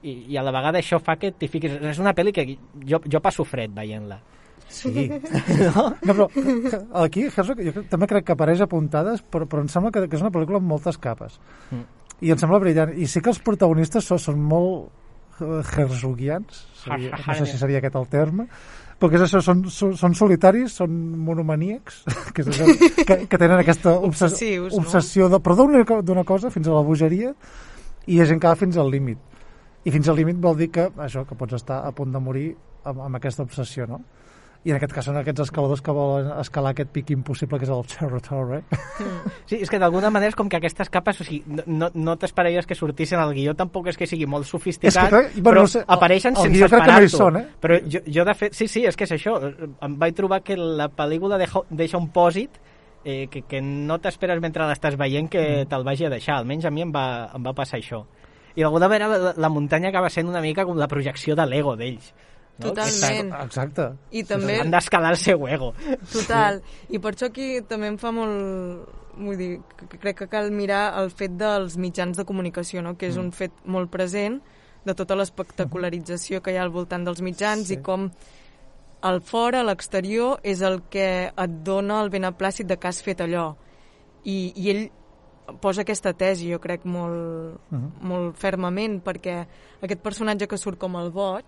i, i a la vegada això fa que t'hi fiquis... És una pel·li que jo, jo passo fred veient-la. Sí. no? no, però aquí Herzog jo també crec que apareix a puntades, però, però em sembla que, que és una pel·lícula amb moltes capes. Mm. I em sembla brillant. I sí que els protagonistes són, són molt eh, herzogians, seria, no sé si seria aquest el terme, però que és això, són, són, solitaris, són monomaníacs, que, és això, que, que tenen aquesta obses Obsessius, no? obsessió, de, però d'una co- d'una cosa fins a la bogeria, i que va fins al límit. I fins al límit vol dir que, això, que pots estar a punt de morir amb, amb aquesta obsessió, no? I en aquest cas són aquests escaladors que volen escalar aquest pic impossible que és el Cerro Torre. Sí, és que d'alguna manera és com que aquestes capes, o sigui, no, no, t'esperaries que sortissin al guió, tampoc és que sigui molt sofisticat, És que, bueno, però no sé, el- apareixen el sense guió crec que no són, eh? Però jo, jo, de fet, sí, sí, és que és això, em vaig trobar que la pel·lícula deixa, deixa un pòsit eh, que, que no t'esperes mentre l'estàs veient que Mm. te'l vagi a deixar, almenys a mi em va, em va passar això. I d'alguna manera la, la muntanya acaba sent una mica com la projecció de l'ego d'ells. No? Totalment. Exacte. I també... Han d'escalar el seu ego. Total. I per això aquí també em fa molt... Vull dir, que crec que cal mirar el fet dels mitjans de comunicació, no? que és un fet molt present de tota l'espectacularització que hi ha al voltant dels mitjans Sí. i com al fora, l'exterior, és el que et dona el beneplàcit de que has fet allò. I, i ell posa aquesta tesi, jo crec, molt, Mhm. molt fermament, perquè aquest personatge que surt com el boig,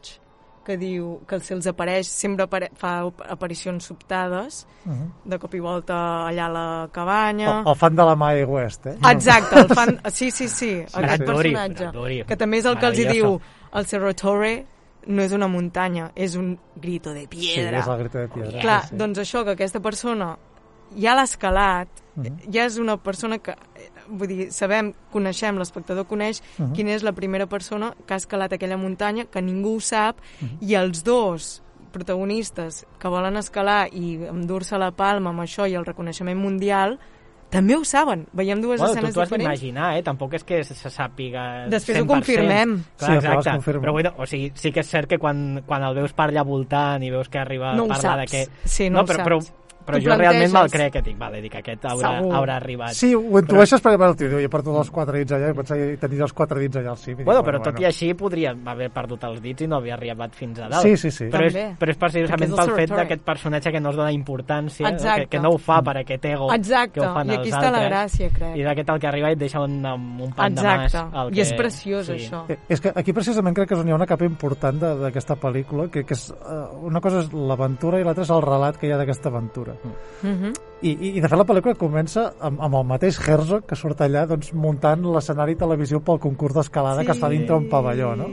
que diu que se'ls apareix, sempre apare fa aparicions sobtades, Mhm. de cop i volta allà a la cabanya... El, el fan de la Mae West, eh? Exacte, el fan... Sí, sí, sí, aquest Bradbury, personatge. Bradbury. Que també és el que els hi diu el Cerro Torre no és una muntanya, és un grito de Sí, piedra. és el grito de piedra. Clar, sí. doncs això, que aquesta persona ja l'ha escalat, Mhm. ja és una persona que, vull dir, sabem, coneixem, l'espectador coneix Mhm. quina és la primera persona que ha escalat aquella muntanya, que ningú ho sap, Mhm. i els dos protagonistes que volen escalar i endur-se la palma amb això i el reconeixement mundial, també ho saben. Veiem dues Bueno, tu escenes t'ho has diferents. d'imaginar, eh? Tampoc és que se sàpiga Després ho 100%. confirmem. Sí, Clar, es exacte. confirma. Però bueno, o sigui, sí que és cert que quan, quan el veus per allà voltant i veus que arriba No a ho parlar de que... Sí, no ho però, però, saps. però t'ho jo realment me'l crec, que dic, vale, dic, aquest haurà, Segur. haurà arribat. Sí, ho intueixes perquè bueno, el tio diu, jo porto els quatre dits allà i pensava que tenia els quatre dits allà al cim. dic, Bueno, però tot i així podria haver perdut els dits i no havia arribat fins a dalt. Sí, sí, sí. Però és, També. però és precisament Perquè és el pel fet d'aquest personatge que no es dona importància, que, Exacte. que no ho fa per aquest ego Exacte, que ho fan i els aquí està la altres. gràcia, crec. I és aquest el que arriba i et deixa un, un pan Exacte, de mas. El i que, és preciós, això. Eh, És que aquí precisament crec que és on hi ha una capa important de- d'aquesta pel·lícula, que, que és, eh, una cosa és l'aventura i l'altra és el relat que hi ha d'aquesta aventura. Mhm. I, i, I de fet la pel·lícula comença amb, amb el mateix Herzog que surt allà doncs, muntant l'escenari televisiu pel concurs d'escalada Sí. que està dintre un pavelló, no?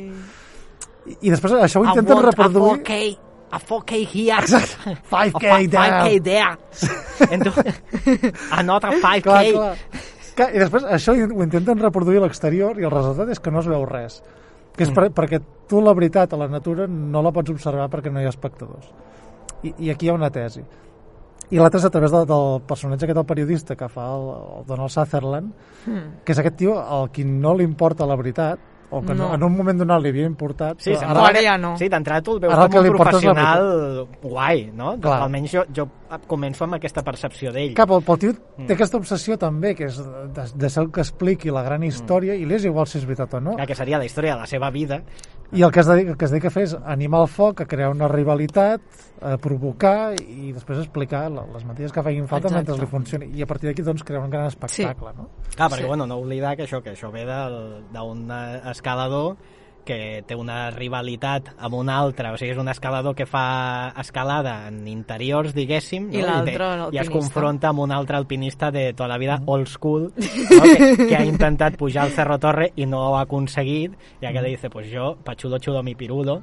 I, i després això ho intenten reproduir... A 4K, a 4K here. Exacte. 5K A fi- there. 5K there. And Another 5K. Clar, clar. Clar, I després això ho intenten reproduir a l'exterior i el resultat és que no es veu res. Que és per, perquè tu la veritat a la natura no la pots observar perquè no hi ha espectadors. I, i aquí hi ha una tesi. I l'altra és a través de, del personatge aquest, el periodista que fa el, el Donald Sutherland, Hmm. que és aquest tio al qui no li importa la veritat, o que no. No. en un moment donat li havia importat, Sí, però Ara que, ja no. Sí, d'entrada tu el veus Ara el com que un professional guai, no? Clar. Almenys jo, jo començo amb aquesta percepció d'ell. Cap, el, el tio Mm. té aquesta obsessió també, que és de, de ser el que expliqui la gran història, i li és igual si és veritat o no. Ja que seria la història de la seva vida. I el que es dedica, el que es dedica a fer és animar el foc, a crear una rivalitat, a provocar i després explicar les mentides que facin falta Exacte. mentre li funcioni. I a partir d'aquí doncs crear un gran espectacle, no? Clar, perquè, Sí. bueno, no oblidar que això, que això ve del- d'un escalador que té una rivalitat amb un altre, o sigui, és un escalador que fa escalada en interiors, diguéssim, I no? l'altre, té- i es confronta amb un altre alpinista de tota la vida, old school, no? que, que ha intentat pujar al Cerro Torre i no ho ha aconseguit, i aquell dice, pues jo, pachudo chudo mi pirulo,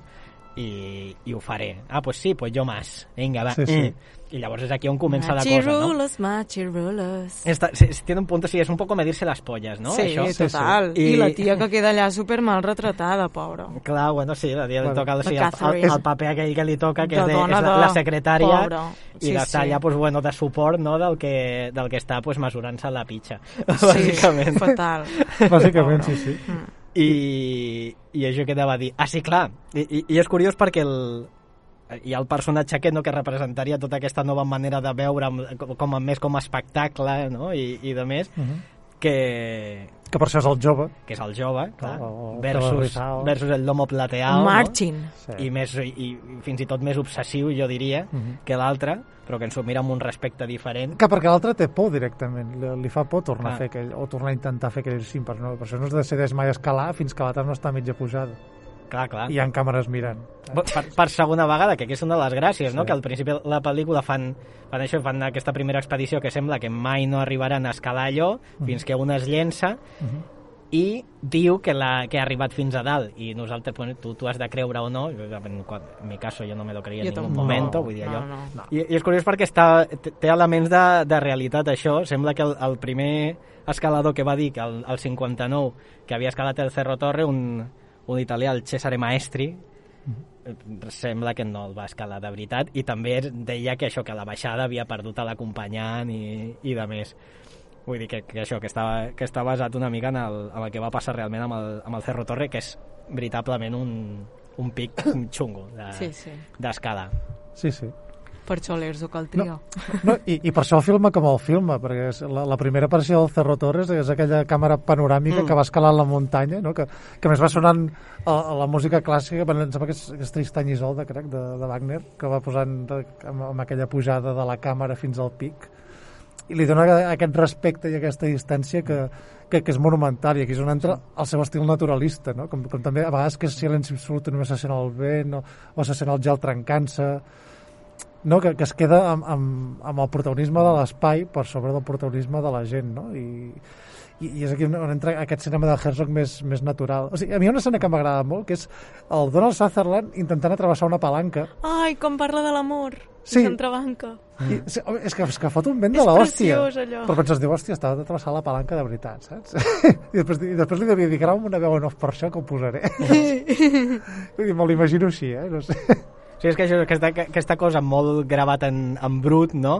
i, i ho faré. Ah, pues sí, pues jo más. Vinga, va. Sí, sí. Mm. I llavors és aquí on comença la cosa, no? Machirulos. Está, se- se tiene un punto, sí, es un poco medirse las pollas, ¿no? Sí, Això. sí. total. I- I... la tia que queda allà super mal retratada, pobra. Clar, bueno, sí, la tia Bueno, li toca sí, la el, el, el paper aquell que li toca, que De és, de, dona és la, de- la secretària, pobra. i Sí, està sí. allà pues, bueno, de suport no, del, que, del que està pues, mesurant-se la pitxa, Sí, bàsicament. fatal. Bàsicament, sí, sí. I, i això que anava a dir. Ah, sí, clar. I, i, i és curiós perquè el, hi ha el personatge aquest no, que representaria tota aquesta nova manera de veure com, com més com a espectacle no? I, i de més Uh -huh. que, Que per això és el jove. que és el jove clar, El- el versus, Rizal. versus el lomo plateado Marching. no? I, més, i, i fins i tot més obsessiu jo diria Uh -huh. que l'altre però que ens ho mira amb un respecte diferent Que perquè l'altre té por directament, li, li fa por tornar Ah. a fer aquell, o tornar a intentar fer aquell cim, per, no, per això no es decideix mai escalar fins que l'altre no està mitja pujada. Clar, clar I hi ha càmeres mirant. per, per segona vegada, que aquí és una de les gràcies, no? Sí. que al principi de la pel·lícula fan, fan això, fan aquesta primera expedició que sembla que mai no arribaran a escalar allò, Mhm. fins que un es llença Uh -huh. i diu que, la, que ha arribat fins a dalt i nosaltres, bueno, tu, tu has de creure o no jo, en, en mi caso jo no me lo creia en ningún moment, No, vull dir no, allò no. I, i és curiós perquè està, té té elements de, de realitat això, sembla que el, el primer escalador que va dir que el, el 59 que havia escalat el Cerro Torre un, un italià, el Cesare Maestri eh, sembla que no el va escalar de veritat i també deia que això que a la baixada havia perdut a l'acompanyant i, i de més vull dir que, que això que està, que està basat una mica en el, en el que va passar realment amb el, amb el Cerro Torre que és veritablement un, un pic xungo de- Sí, sí. d'escala Sí, sí. Per això l'Erzo cal triar. No, i, I per això el filma com el filma, perquè és la, la primera aparició del Cerro Torres és aquella càmera panoràmica Mm. que va escalant la muntanya, no? que, que més va sonant a, a la música clàssica, em sembla que és, que és Tristany Isolde, crec, de, de Wagner, que va posant de, amb, amb aquella pujada de la càmera fins al pic, i li dona aquest respecte i aquesta distància que, que, que és monumental, i aquí és on entra el seu estil naturalista, no? com, com també a vegades que és silenci absolut, només se sent el vent, o, o se sent el gel trencant-se, no? que, que es queda amb, amb, amb el protagonisme de l'espai per sobre del protagonisme de la gent, no? I, i, i és aquí on entra aquest cinema de Herzog més, més natural. O sigui, a mi hi ha una escena que m'agrada molt, que és el Donald Sutherland intentant atravessar una palanca. Ai, com parla de l'amor. Sí. I s'entrebanca. I, sí, és, que, és que fot un vent de És l'hòstia. preciós, allò. Però penses, diu, hòstia, estava d'atravessar la palanca de veritat, saps? I després, i després li devia dir, grava una veu en off per això que ho posaré. Vull dir, me l'imagino així, eh? No sé. Sí, és que això, aquesta, aquesta cosa molt gravat en, en brut, no?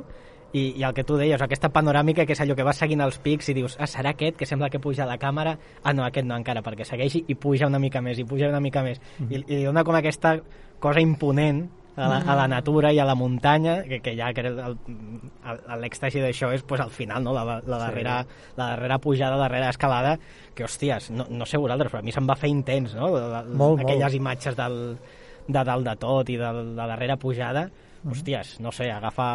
I, I el que tu deies, aquesta panoràmica que és allò que vas seguint els pics i dius, ah, serà aquest que sembla que puja la càmera? Ah, no, aquest no encara, perquè segueixi i puja una mica més, i puja una mica més. I, i li dona com aquesta cosa imponent a la, a la natura i a la muntanya, que, que ja l'èxtasi d'això és pues, al final, no? la, la, darrera, la darrera pujada, la darrera escalada, que, hòsties, no, no sé vosaltres, però a mi se'm va fer intens, no? La, Molt, Aquelles molt. imatges del, de dalt de tot i de la darrera pujada, hòsties, no sé, agafa...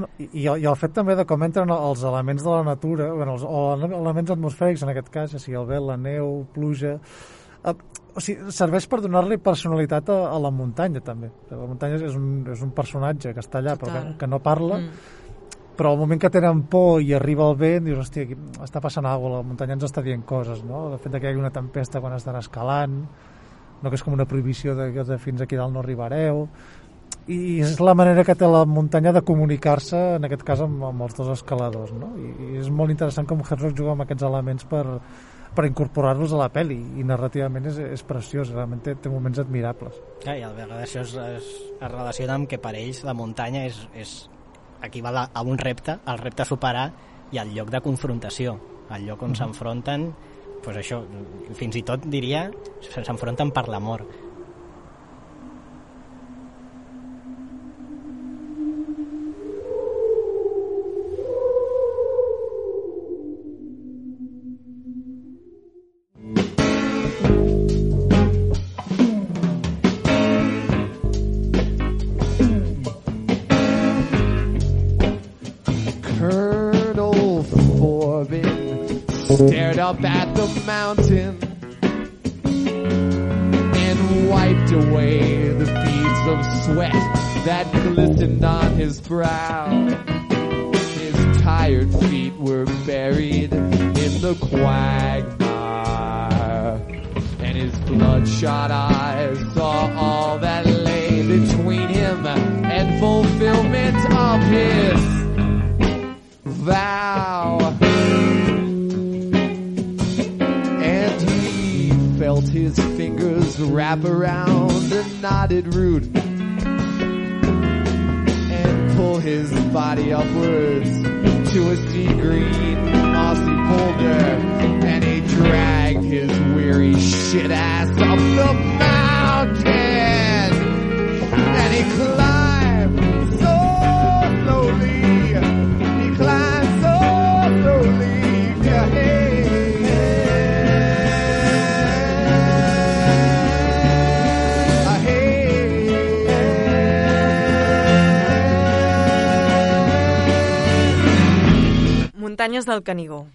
No, i, i el- fet també de com entren els elements de la natura, bueno, els, o ele- elements atmosfèrics en aquest cas, ja sigui el vent, la neu, pluja... Eh, o sigui, serveix per donar-li personalitat a, a la muntanya també. La muntanya és un, és un personatge que està allà però Total. que, que no parla, Mm. però al moment que tenen por i arriba el vent, dius, hòstia, aquí està passant alguna cosa, la muntanya ens està dient coses, no? El fet de que hi hagi una tempesta quan estan escalant, no que és com una prohibició de de fins aquí dalt no arribareu, i és la manera que té la muntanya de comunicar-se, en aquest cas amb, amb els dos escaladors, no? I, i és molt interessant com Herzog juga amb aquests elements per, per incorporar-los a la pel·li, i narrativament és, és preciós, realment té, té moments admirables. Clar, I a vegades això es, es, es relaciona amb que per ells la muntanya és, és equival a, a un repte, el repte a superar i el lloc de confrontació, el lloc on s'enfronten pues això, fins i tot diria s'enfronten per l'amor up at the mountain and wiped away the beads of sweat that glistened on his brow. His tired feet were buried in the quagmire, and his bloodshot eyes saw all that lay between him and fulfillment of his vow. Felt his fingers wrap around a knotted root and pull his body upwards to a sea green mossy boulder. And he dragged his weary shit ass up the mountain. And he climbed Muntanyes del Canigó.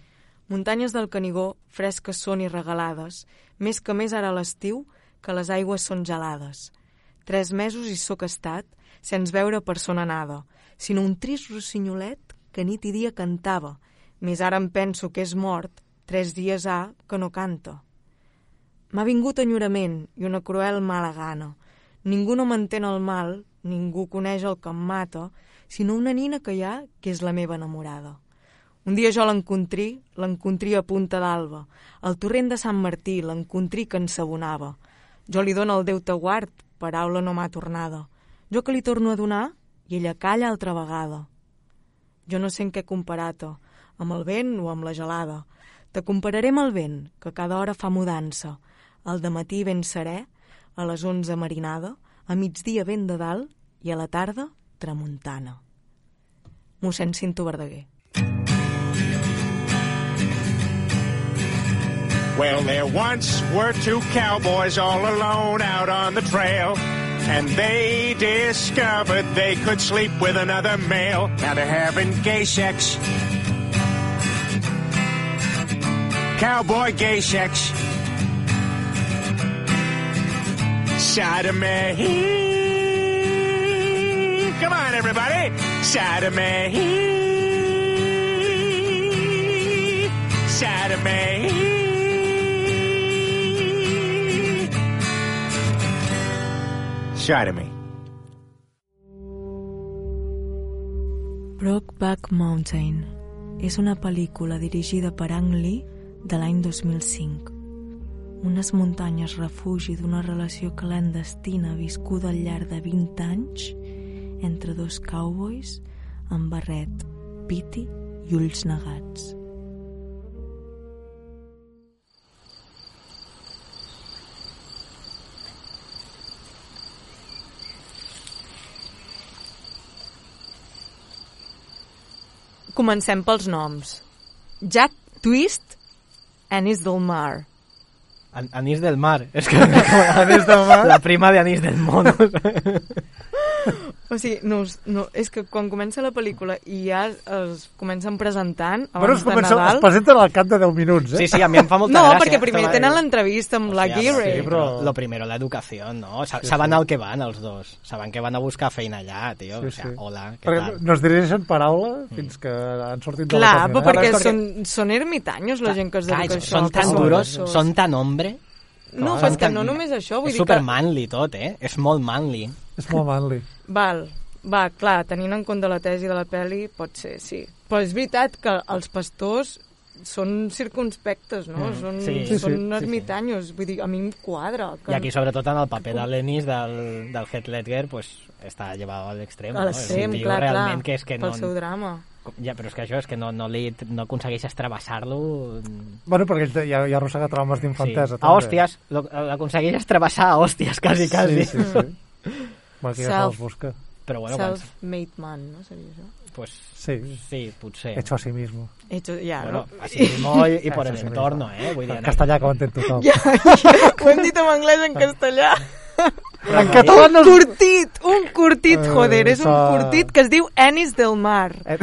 Muntanyes del Canigó, fresques són i regalades, més que més ara l'estiu, que les aigües són gelades. Tres mesos hi sóc estat, sense veure persona nada, sinó un trist rossinyolet que nit i dia cantava, més ara em penso que és mort, tres dies ha que no canta. M'ha vingut enyorament i una cruel mala gana. Ningú no m'entén el mal, ningú coneix el que em mata, sinó una nina que hi ha que és la meva enamorada. Un dia jo l'encontrí, l'encontrí a Punta d'Alba, al torrent de Sant Martí, l'encontrí que ensabonava. Jo li dono el Déu te guard, paraula no m'ha tornada. Jo que li torno a donar, i ella calla altra vegada. Jo no sé en què comparar-te, amb el vent o amb la gelada. Te compararé amb el vent, que cada hora fa mudança. Al matí ben serè, a les onze marinada, a migdia vent de dalt i a la tarda tramuntana. Mossèn Cinto Verdaguer. Well, there once were two cowboys all alone out on the trail. And they discovered they could sleep with another male. Now they're having gay sex. Cowboy gay sex. Sodomy. Come on, everybody. Sodomy. Sodomy. Sodomy. Brokeback Mountain és una pel·lícula dirigida per Ang Lee de l'any 2005. Unes muntanyes refugi d'una relació clandestina viscuda al llarg de 20 anys entre dos cowboys amb barret, piti i ulls negats. Comencem pels noms. Jack Twist, Anis del Mar. An Anís del Mar. És que... Anís del Mar? La prima de Anís del Mono. O sigui, no, no, és que quan comença la pel·lícula i ja es comencen presentant abans Bueno, es, de comença, Nadal... es presenten al cap de 10 minuts, eh? Sí, sí, a mi em fa molta no, gràcia. perquè primer tenen l'entrevista amb la Hòstia, Gire. Sí, però lo primero, la educació, no? Sa Sí, saben sí. el que van, els dos. Saben que van a buscar feina allà, tio. Sí, o sea, sí. hola, què Perquè tal? no es dirigeixen paraula fins que han sortit de la Clar, perquè són, són ermitaños la gent que es Clar, dedica a això. són tan duros, són tan hombre... No, Són però és que no només això, vull és dir super que... manly tot, eh? És molt manly. És molt manly. Val, va, clar, tenint en compte la tesi de la peli, pot ser, sí. Però és veritat que els pastors són circunspectes, no? Mm, Són, sí. Sí, són sí, ermitanyos, vull dir, a mi em quadra. Que... I aquí, sobretot, en el paper de l'Ennis del, del Heath Ledger, pues, està llevat a l'extrem. A no? l'extrem, un tio clar, realment clar, que és que pel no... seu drama. Ja, però és que això és que no, no, li, no aconsegueixes travessar-lo... Bueno, perquè ell ja, ja arrossega traumes Sí. d'infantesa. A hòsties, lo- l'aconsegueixes travessar a hòsties, quasi, quasi. Sí, sí, sí. Bueno, ja Self- se'ls busca. Però bueno, quan, Self-made man, no seria això? Pues, Sí. sí, potser. Hecho a sí mismo. Hecho, ja, Bueno, no? así mismo y, y por el a sí entorno, mismo. eh? Vull dir, En castellà, que ho entén tothom. Ja, ja, ho hem dit en anglès, en castellà. En català no... Un curtit, un curtit, Eh, joder, és un curtit que es diu Ennis del Mar. Eh,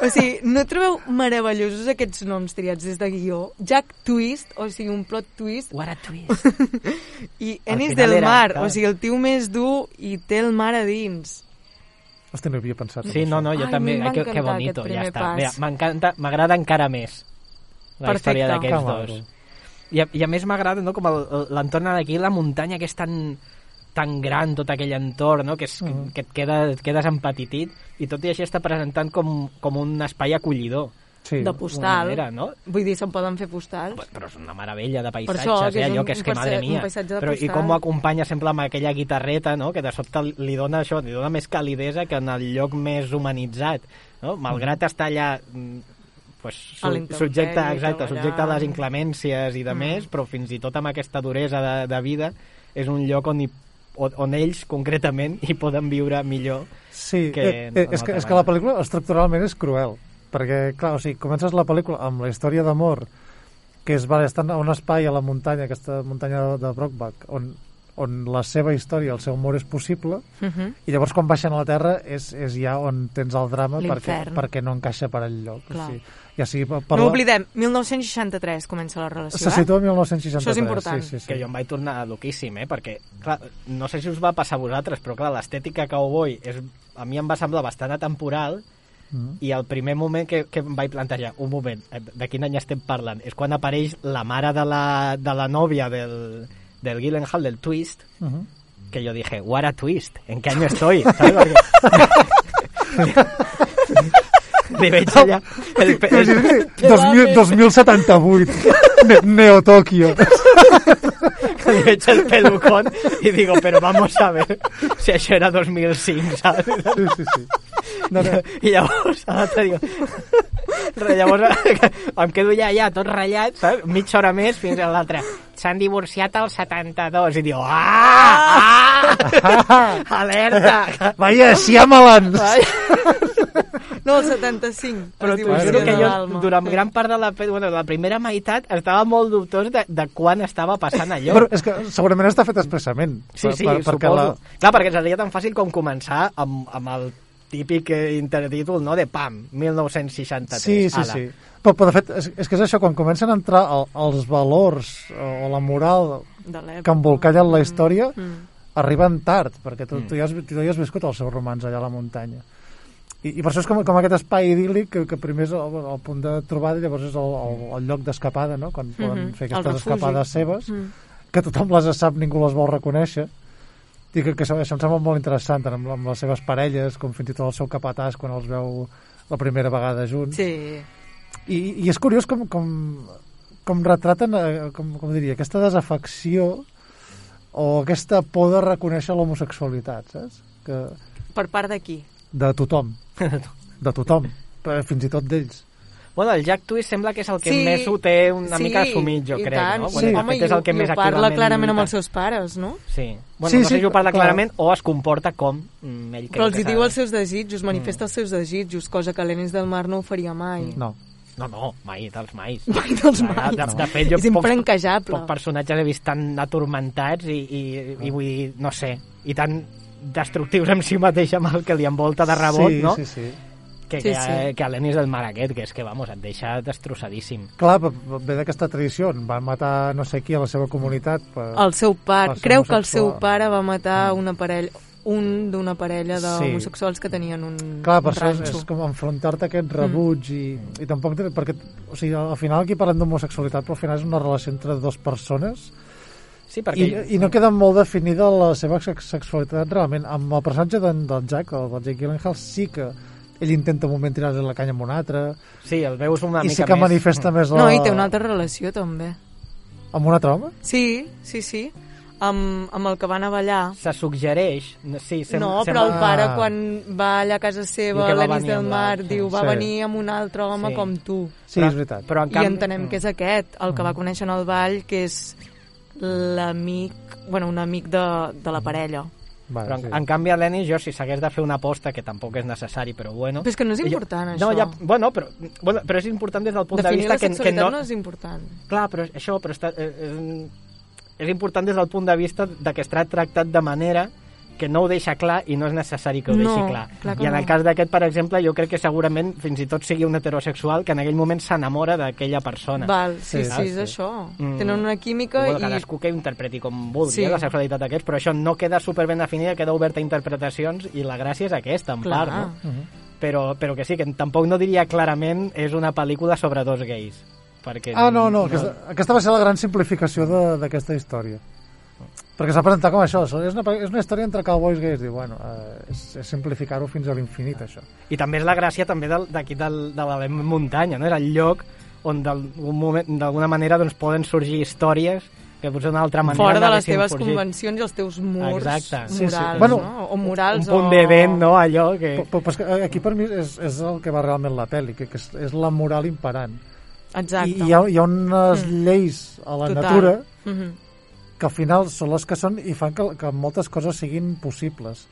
O sigui, no trobeu meravellosos aquests noms triats des de guió? Jack Twist, o sigui, un plot twist, What a twist. i Ennis del era, Mar, clar. o sigui, el tio més dur i té el mar a dins. Hòstia, no havia pensat. en Sí, no, no, jo Ai, també. que, que bonito, ja està. m'encanta, m'agrada encara més la Perfecte. història d'aquests Que dos. I a, I a més m'agrada no, com l'entorn d'aquí, la muntanya que és tan tan gran tot aquell entorn, no? que, és, que, Mhm. que et, queda, et quedes empatitit i tot i així està presentant com, com un espai acollidor. Sí. De postal. manera, no? Vull dir, se'n poden fer postals. Però és una meravella de paisatges, això, que eh? allò que és que, madre mia. Però, I com ho acompanya sempre amb aquella guitarreta, no? que de sobte li dona això, li dona més calidesa que en el lloc més humanitzat. No? Malgrat estar allà mm, pues, A su, subjecte, exacte, subjecte a les inclemències i de Mm. més, però fins i tot amb aquesta duresa de, de vida és un lloc on, hi, on, on ells concretament hi poden viure millor Sí, que eh, eh, és, que, és que la pel·lícula estructuralment és cruel, perquè, clar, o sigui, comences la pel·lícula amb la història d'amor, que és, vale, estan a un espai a la muntanya, aquesta muntanya de, de Brockback, on, on la seva història, el seu amor és possible, Uh -huh. i llavors quan baixen a la Terra és, és ja on tens el drama perquè, perquè no encaixa per enlloc. Clar. Sí. Ja sigui per, per No la- oblidem, 1963 comença la relació, Se eh? situa en 1963. Això és important. Sí, sí, sí. que jo em vaig tornar loquíssim, eh? perquè, clar, no sé si us va passar a vosaltres, però clar, l'estètica cowboy és, a mi em va semblar bastant atemporal Mm. i el primer moment que, que em vaig plantejar, un moment, eh, de quin any estem parlant? És quan apareix la mare de la, de la nòvia del, del Gyllenhaal, del Twist, Uh -huh. que yo dije, what a twist, ¿en qué año estoy? ¿Sabes? Li veig allà el, el, el, 2000, 2078 Ne Neo Tokio li veig el pelucón i digo, pero vamos a ver si això era 2005, saps? sí, sí, sí. No, no. I llavors l'altre diu... Llavors em quedo ja allà tot ratllat, saps? Mitja hora més fins a l'altre. S'han divorciat al 72 i diu, ah! ah! Alerta! Vaya, Shyamalan No, el 75. Però t'ho diu juro que jo, durant gran part de la, bueno, de la primera meitat, estava molt dubtós de, de quan estava passant allò. Però és que segurament està fet expressament Sí, sí, per- suposo. perquè Clar, perquè seria tan fàcil com començar amb, amb el típic eh, intertítol, no?, de PAM, 1963. Sí, sí, ala. sí. Però, però de fet, és, és que és això, quan comencen a entrar el, els valors o la moral que embolcallen la història, Mm. arriben tard, perquè tu, Mm. tu, ja has, tu ja has viscut els seus romans allà a la muntanya. I, i per això és com, com aquest espai idíl·lic que, que primer és el, el punt de trobada i llavors és el, el, el lloc d'escapada, no? quan poden Mhm, fer el aquestes escapades seves, Mm. que tothom les sap, ningú les vol reconèixer, i que, que això, això em sembla molt interessant, tant amb, amb les seves parelles, com fins i tot el seu capatàs quan els veu la primera vegada junts. Sí. I, i és curiós com, com, com retraten, eh, com, com diria, aquesta desafecció o aquesta por de reconèixer l'homosexualitat, saps? Que, Per part d'aquí. De tothom. De tothom. Però fins i tot d'ells. Bueno, el Jack Twist sembla que és el que Sí, més ho té una sí, mica assumit, jo crec, tant. no? Sí, Bueno, de home, és el que i més ho parla clarament amb els seus pares, no? Sí. Bueno, Sí, no sé sí, si ho parla clar. clarament o es comporta com mm, ell creu Però els que hi diu els seus desitjos, manifesta els seus desitjos, cosa que l'Enis del Mar no ho faria mai. No. No, no, mai dels mai. Mai dels De, mai. de, de fet, jo És pocs, infranquejable. pocs personatges he vist tan atormentats i, i, i vull dir, no sé, i tan destructius en si mateix amb el que li envolta de rebot, sí, no? Sí, sí. Que, Sí, que, sí. que l'Enis del mar aquest, que és que, vamos, et deixa destrossadíssim. Clar, ve- d'aquesta tradició. Va matar no sé qui a la seva comunitat. Per... El seu pare, creu que el seu pare va matar una parella, un d'una parella Sí. d'homosexuals que tenien un, Clar, per un això és, és com enfrontar-te a aquest rebuig i, i tampoc... Perquè, o sigui, al final aquí parlem d'homosexualitat, però al final és una relació entre dues persones Sí, i, perquè... i no queda molt definida la seva sex sexualitat realment. Amb el personatge d'en- del Jack, el del Jake Gyllenhaal, sí que ell intenta un moment tirar-li la canya amb un altre Sí, el veus una i mica sí que més... manifesta més la... No, i té una altra relació també. Amb un altre home? Sí, sí, sí. Amb, amb el que van a ballar. Se suggereix... Sí, sem no, però el pare Ah. quan va allà a casa seva, l'Enis venir del Mar, diu, va Sí. venir amb un altre home Sí. com tu. Sí, Però- és veritat. Però en I canvi... entenem que és aquest, el que va conèixer en el ball, que és l'amic, bueno, un amic de, de la parella. Vale, Però en, sí. en canvi a l'Enis jo si s'hagués de fer una aposta que tampoc és necessari però bueno Però és que no és Jo- important, no, això. ja, bueno, però, bueno, però és important des del punt Definir de vista que, que sexualitat no, no... és important. Clar, però això però està, eh, és, és important des del punt de vista de que està tractat de manera que no ho deixa clar i no és necessari que ho deixi No, clar. clar I en el no. cas d'aquest, per exemple, jo crec que segurament fins i tot sigui un heterosexual que en aquell moment s'enamora d'aquella persona. Val, sí, Sí, sí, és sí. això. Mm. Tenen una química bueno, i... cadascú que interpreti com vulgui, Sí. sí. la sexualitat d'aquests, però això no queda superben definida, queda oberta a interpretacions i la gràcia és aquesta, en Clar. part, no? Mhm. Però, però que sí, que tampoc no diria clarament és una pel·lícula sobre dos gais. Perquè Ah, no, no, aquesta, aquesta va ser la gran simplificació de- d'aquesta història. Perquè s'ha presentat com això, és una, és una història entre cowboys gais, diu, bueno, eh, és, és simplificar-ho fins a l'infinit, això. I també és la gràcia també d'aquí del, de la muntanya, no? És el lloc on d'algun moment- d'alguna manera doncs, poden sorgir històries que potser d'una altra manera Fora de les teves sorgit. convencions i els teus murs Exacte. Sí, sí. morals, Bueno, no? O morals Un punt o... de vent, no? Allò que... Però, però que aquí per mi és, és el que va realment la pel·li, que, que és, és la moral imperant. Exacte. I hi ha, hi ha unes lleis a la Total. natura Mhm. Que al final són les que són i fan que, que moltes coses siguin possibles.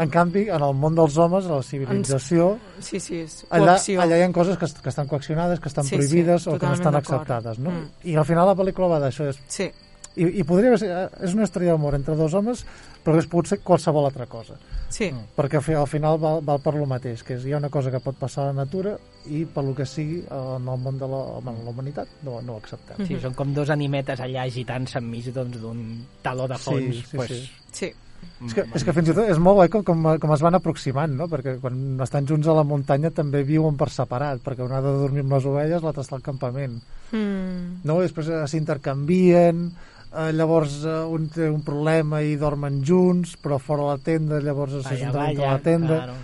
En canvi, en el món dels homes, a la civilització, Sí, sí, és allà, allà hi ha coses que, que estan coaccionades, que estan Sí, prohibides sí, o que no estan acceptades. No? Mm. I al final la pel·lícula va d'això. És, Sí, i, I podria ser, eh, és una història d'amor entre dos homes, però hagués pogut ser qualsevol altra cosa. sí. Perquè al fi- al final val, val per lo mateix, que és, hi ha una cosa que pot passar a la natura i per lo que sigui en el món de la, bueno, la humanitat no, no ho acceptem. Sí, són com dos animetes allà agitant-se enmig doncs, d'un taló de fons. Sí, sí, pues, sí. Sí. És que, és que fins i tot és molt guai com, com, com es van aproximant, no? Perquè quan estan junts a la muntanya també viuen per separat, perquè un ha de dormir amb les ovelles, l'altre està al campament. Mm. No? I després eh, s'intercanvien, eh, llavors eh, un té un problema i dormen junts, però fora la tenda, llavors s'ajunten dintre vaya, la tenda. claro.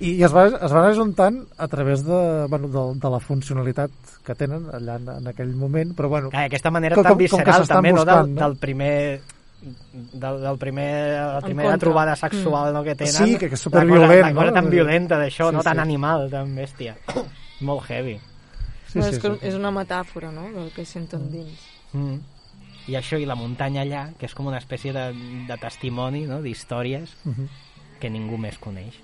I, i es, va, es van ajuntant a través de, bueno, de, de la funcionalitat que tenen allà en, en aquell moment, però bueno, Clar, aquesta manera Com- tan com- com que visceral s'estan també, no? buscant, Del, no? del primer del, del primer, la primera contra. trobada sexual no, que tenen Sí, que- que és la superviolent, cosa, la no? cosa tan violenta d'això, Sí, no? tan sí. animal, tan bèstia molt heavy sí, sí, és, que sí. és una metàfora, no?, del que senten dins. mm. I això i la muntanya allà que és com una espècie de, de testimoni no? d'històries Mhm. que ningú més coneix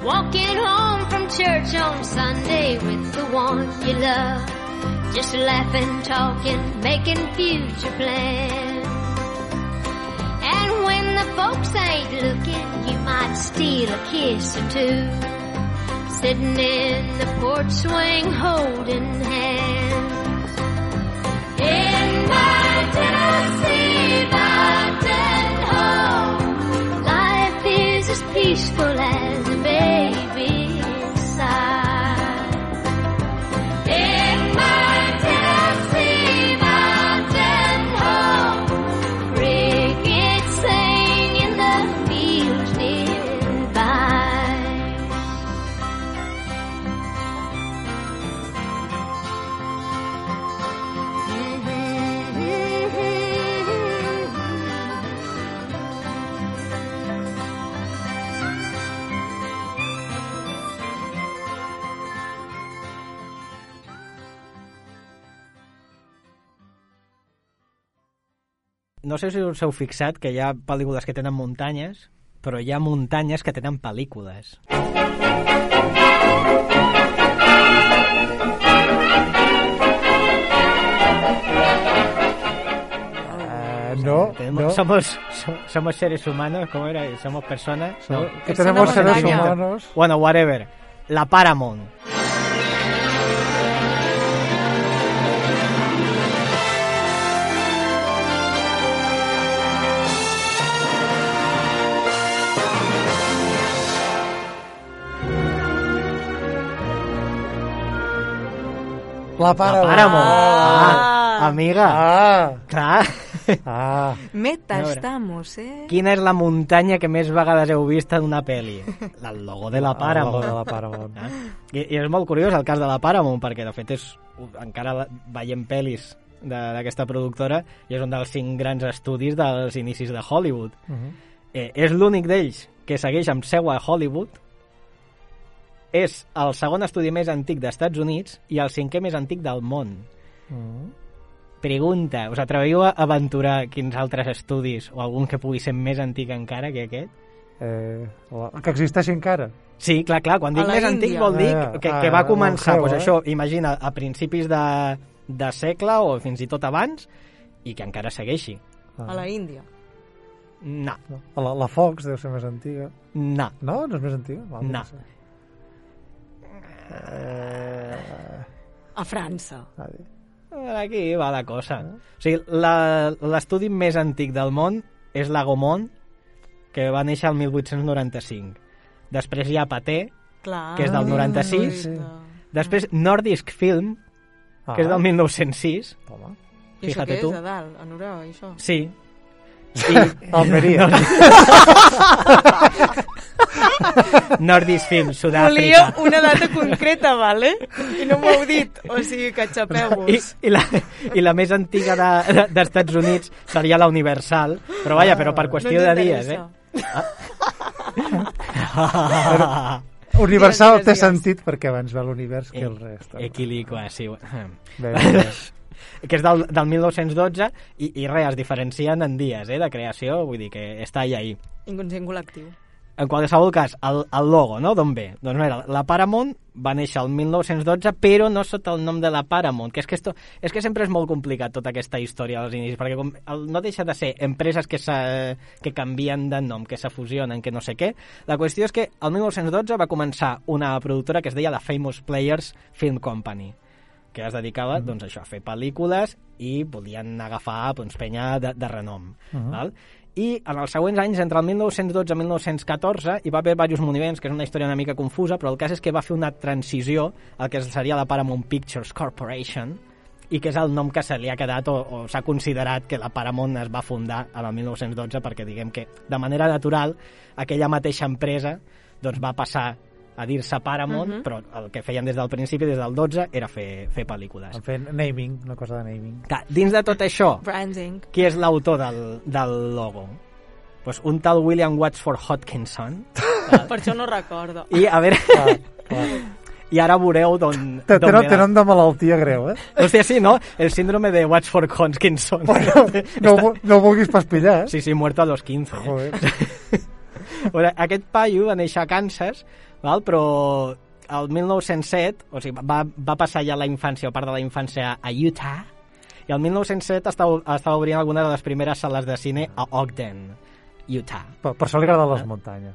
Walking home from church on Sunday with the one you love. Just laughing, talking, making future plans. And when the folks ain't looking, you might steal a kiss or two. Sitting in the porch swing, holding hands. In my Tennessee mountain home, life is as peaceful as a baby's no sé si us heu fixat que hi ha pel·lícules que tenen muntanyes, però hi ha muntanyes que tenen pel·lícules. Eh, no, no. Somos, so- somos seres humanos, ¿cómo era? Somos personas. So- No. que tenemos seres humanos. Bueno, whatever. La Paramount. La Paramount. La Paramount. Ah. Ah, amiga. Ah. Clar. Ah. Meta estamos, eh? Quina és la muntanya que més vegades heu vist en una pel·li? El logo de la Paramount. logo de la Paramount. Ah. I, I és molt curiós el cas de la Paramount, perquè de fet és, encara veiem pel·lis de- d'aquesta productora i és un dels cinc grans estudis dels inicis de Hollywood. Mhm. Eh, és l'únic d'ells que segueix amb seu a Hollywood, és el segon estudi més antic d'Estats Units i el cinquè més antic del món. Mhm. Pregunta, us atreveu a aventurar quins altres estudis o algun que pugui ser més antic encara que aquest? Eh, la- que existeix encara. Sí, clar, clar, quan dic més antic Índia. vol dir Ah, que, ah, que va ah, començar, molt pues feo, això, imagina, a principis de, de segle o fins i tot abans i que encara segueixi. A la Índia. No, La, la Fox deu ser més antiga. no, No? No és més antiga? Val, No. sé. Eh, A França. a aquí va la cosa. O sigui, l'estudi més antic del món és la Gaumont, que va néixer el 1895. Després hi ha Paté, Clar. que és del 96. sí. Després Nordisk Film, que és Ah. del 1906. Home. I això Fíjate què tu. és, a dalt? A això? Sí. Almeria. Nordisk Film, Volia Sud-àfrica. una data concreta, vale? I no m'ho heu dit. O sigui, que I, xapeu-vos. i, la, I la més antiga de- de- d'Estats Units seria la Universal, però vaja, però per qüestió no de dies, eh? t'interessa. Universal Digues, té digues. sentit perquè abans ve l'univers que el rest. Equiliqua, sí. Bé, bé, bé. que és del, del 1912 i, i res, es diferencien en dies eh, de creació, vull dir que està allà ahí. Inconscient col·lectiu. En qualsevol cas, el, el logo, no? D'on ve? Doncs mira, la Paramount va néixer el 1912, però no sota el nom de la Paramount, que és que, esto, és que sempre és molt complicat tota aquesta història als inicis, perquè com, el, no deixa de ser empreses que, se, que canvien de nom, que se fusionen, que no sé què. La qüestió és que el 1912 va començar una productora que es deia la Famous Players Film Company, que es dedicava Mm. doncs, això, a fer pel·lícules i volien agafar doncs, penya de, de renom. Mhm. val? I en els següents anys, entre el 1912 i 1914, hi va haver diversos moviments, que és una història una mica confusa, però el cas és que va fer una transició al que seria la Paramount Pictures Corporation, i que és el nom que se li ha quedat o, o s'ha considerat que la Paramount es va fundar en el 1912 perquè diguem que de manera natural aquella mateixa empresa doncs, va passar a dir-se Paramount, Mhm. però el que feien des del principi, des del 12, era fer, fer pel·lícules. Fet naming, una cosa de naming. Clar, dins de tot això, Branding. qui és l'autor del, del logo? Pues un tal William Watsford Hodkinson. Per això no recordo. I a veure... Clar. I ara veureu d'on té nom de malaltia greu, eh? Hòstia, sí, no? El síndrome de Watsford Hodkinson. Bueno, no, vu- no ho vulguis pas pillar, eh? Sí, sí, muerto a los 15. eh? Joder. Bueno, aquest paio va néixer a Kansas, val? però el 1907, o sigui, va, va passar ja la infància, o part de la infància, a Utah, i el 1907 estava, estava obrint alguna de les primeres sales de cine a Ogden, Utah. Per, per això li agraden les muntanyes.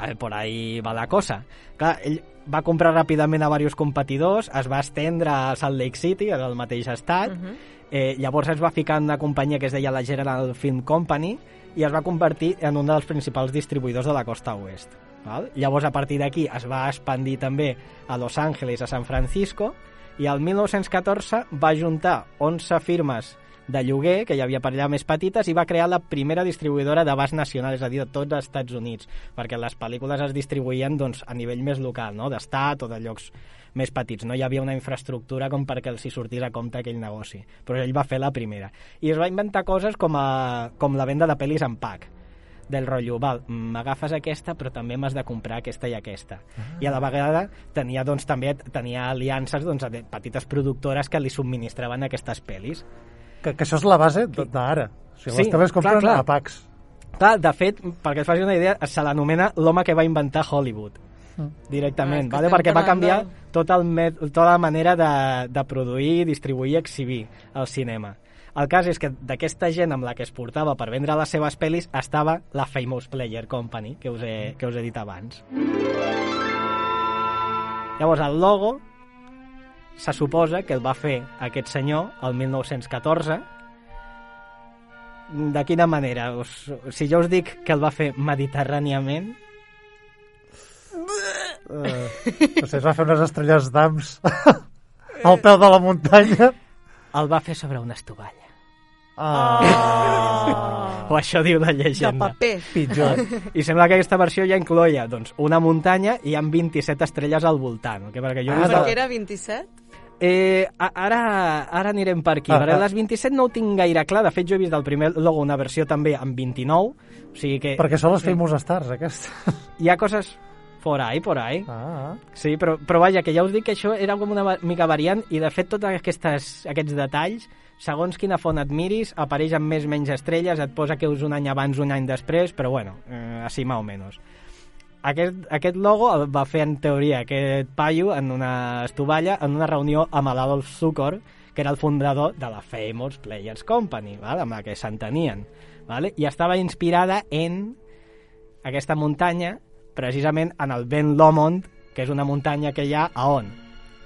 Eh, por ahí va la cosa. Clar, ell va comprar ràpidament a diversos competidors, es va estendre a Salt Lake City, del mateix estat, Mhm. eh, llavors es va ficar en una companyia que es deia la General Film Company i es va convertir en un dels principals distribuïdors de la costa oest. Val? Llavors, a partir d'aquí, es va expandir també a Los Angeles, a San Francisco, i el 1914 va juntar 11 firmes de lloguer, que hi havia per allà més petites, i va crear la primera distribuïdora d'abast nacional, és a dir, de tots els Estats Units, perquè les pel·lícules es distribuïen doncs, a nivell més local, no? d'estat o de llocs més petits. No hi havia una infraestructura com perquè els hi sortís a compte aquell negoci. Però ell va fer la primera. I es va inventar coses com, a, com la venda de pel·lis en pack del rotllo, val, m'agafes aquesta però també m'has de comprar aquesta i aquesta. I a la vegada tenia, doncs, també tenia aliances doncs, de petites productores que li subministraven aquestes pel·lis. Que, que això és la base d'ara. O sigui, les teles compren a packs. Clar, de fet, perquè et facis una idea, se l'anomena l'home que va inventar Hollywood Mm. directament, Ah, que vale? perquè va canviar tot el met, tota la manera de, de produir, distribuir i exhibir el cinema. El cas és que d'aquesta gent amb la que es portava per vendre les seves pel·lis estava la Famous Player Company, que us he, que us he dit abans. Llavors, el logo se suposa que el va fer aquest senyor el 1914 de quina manera? Us, si jo us dic que el va fer mediterràniament, Eh, no sé, es va fer unes estrelles d'ams al peu de la muntanya. el va fer sobre una estovalla. Ah. O això diu la De llegenda. paper. Pitjor. I sembla que aquesta versió ja incloia doncs, una muntanya i amb 27 estrelles al voltant. Que perquè jo Ah, he vist Per el- què era 27? Eh, ara, ara anirem per aquí. Ah, Ah, perquè ah. les 27 no ho tinc gaire clar. De fet, jo he vist del primer logo una versió també amb 29. O sigui que Perquè són les famous stars, aquestes. hi ha coses por ahí, por ahí. Ah, Sí, però, però vaja, que ja us dic que això era com una mica variant i de fet tots aquestes, aquests detalls segons quina font et miris, apareix amb més o menys estrelles, et posa que és un any abans, un any després, però bueno, eh, així més o menys. Aquest, aquest logo el va fer en teoria aquest paio en una estovalla en una reunió amb l'Adolf Zukor, que era el fundador de la Famous Players Company, val? amb la que s'entenien. Vale? I estava inspirada en aquesta muntanya, precisament en el Ben Lomond, que és una muntanya que hi ha a on?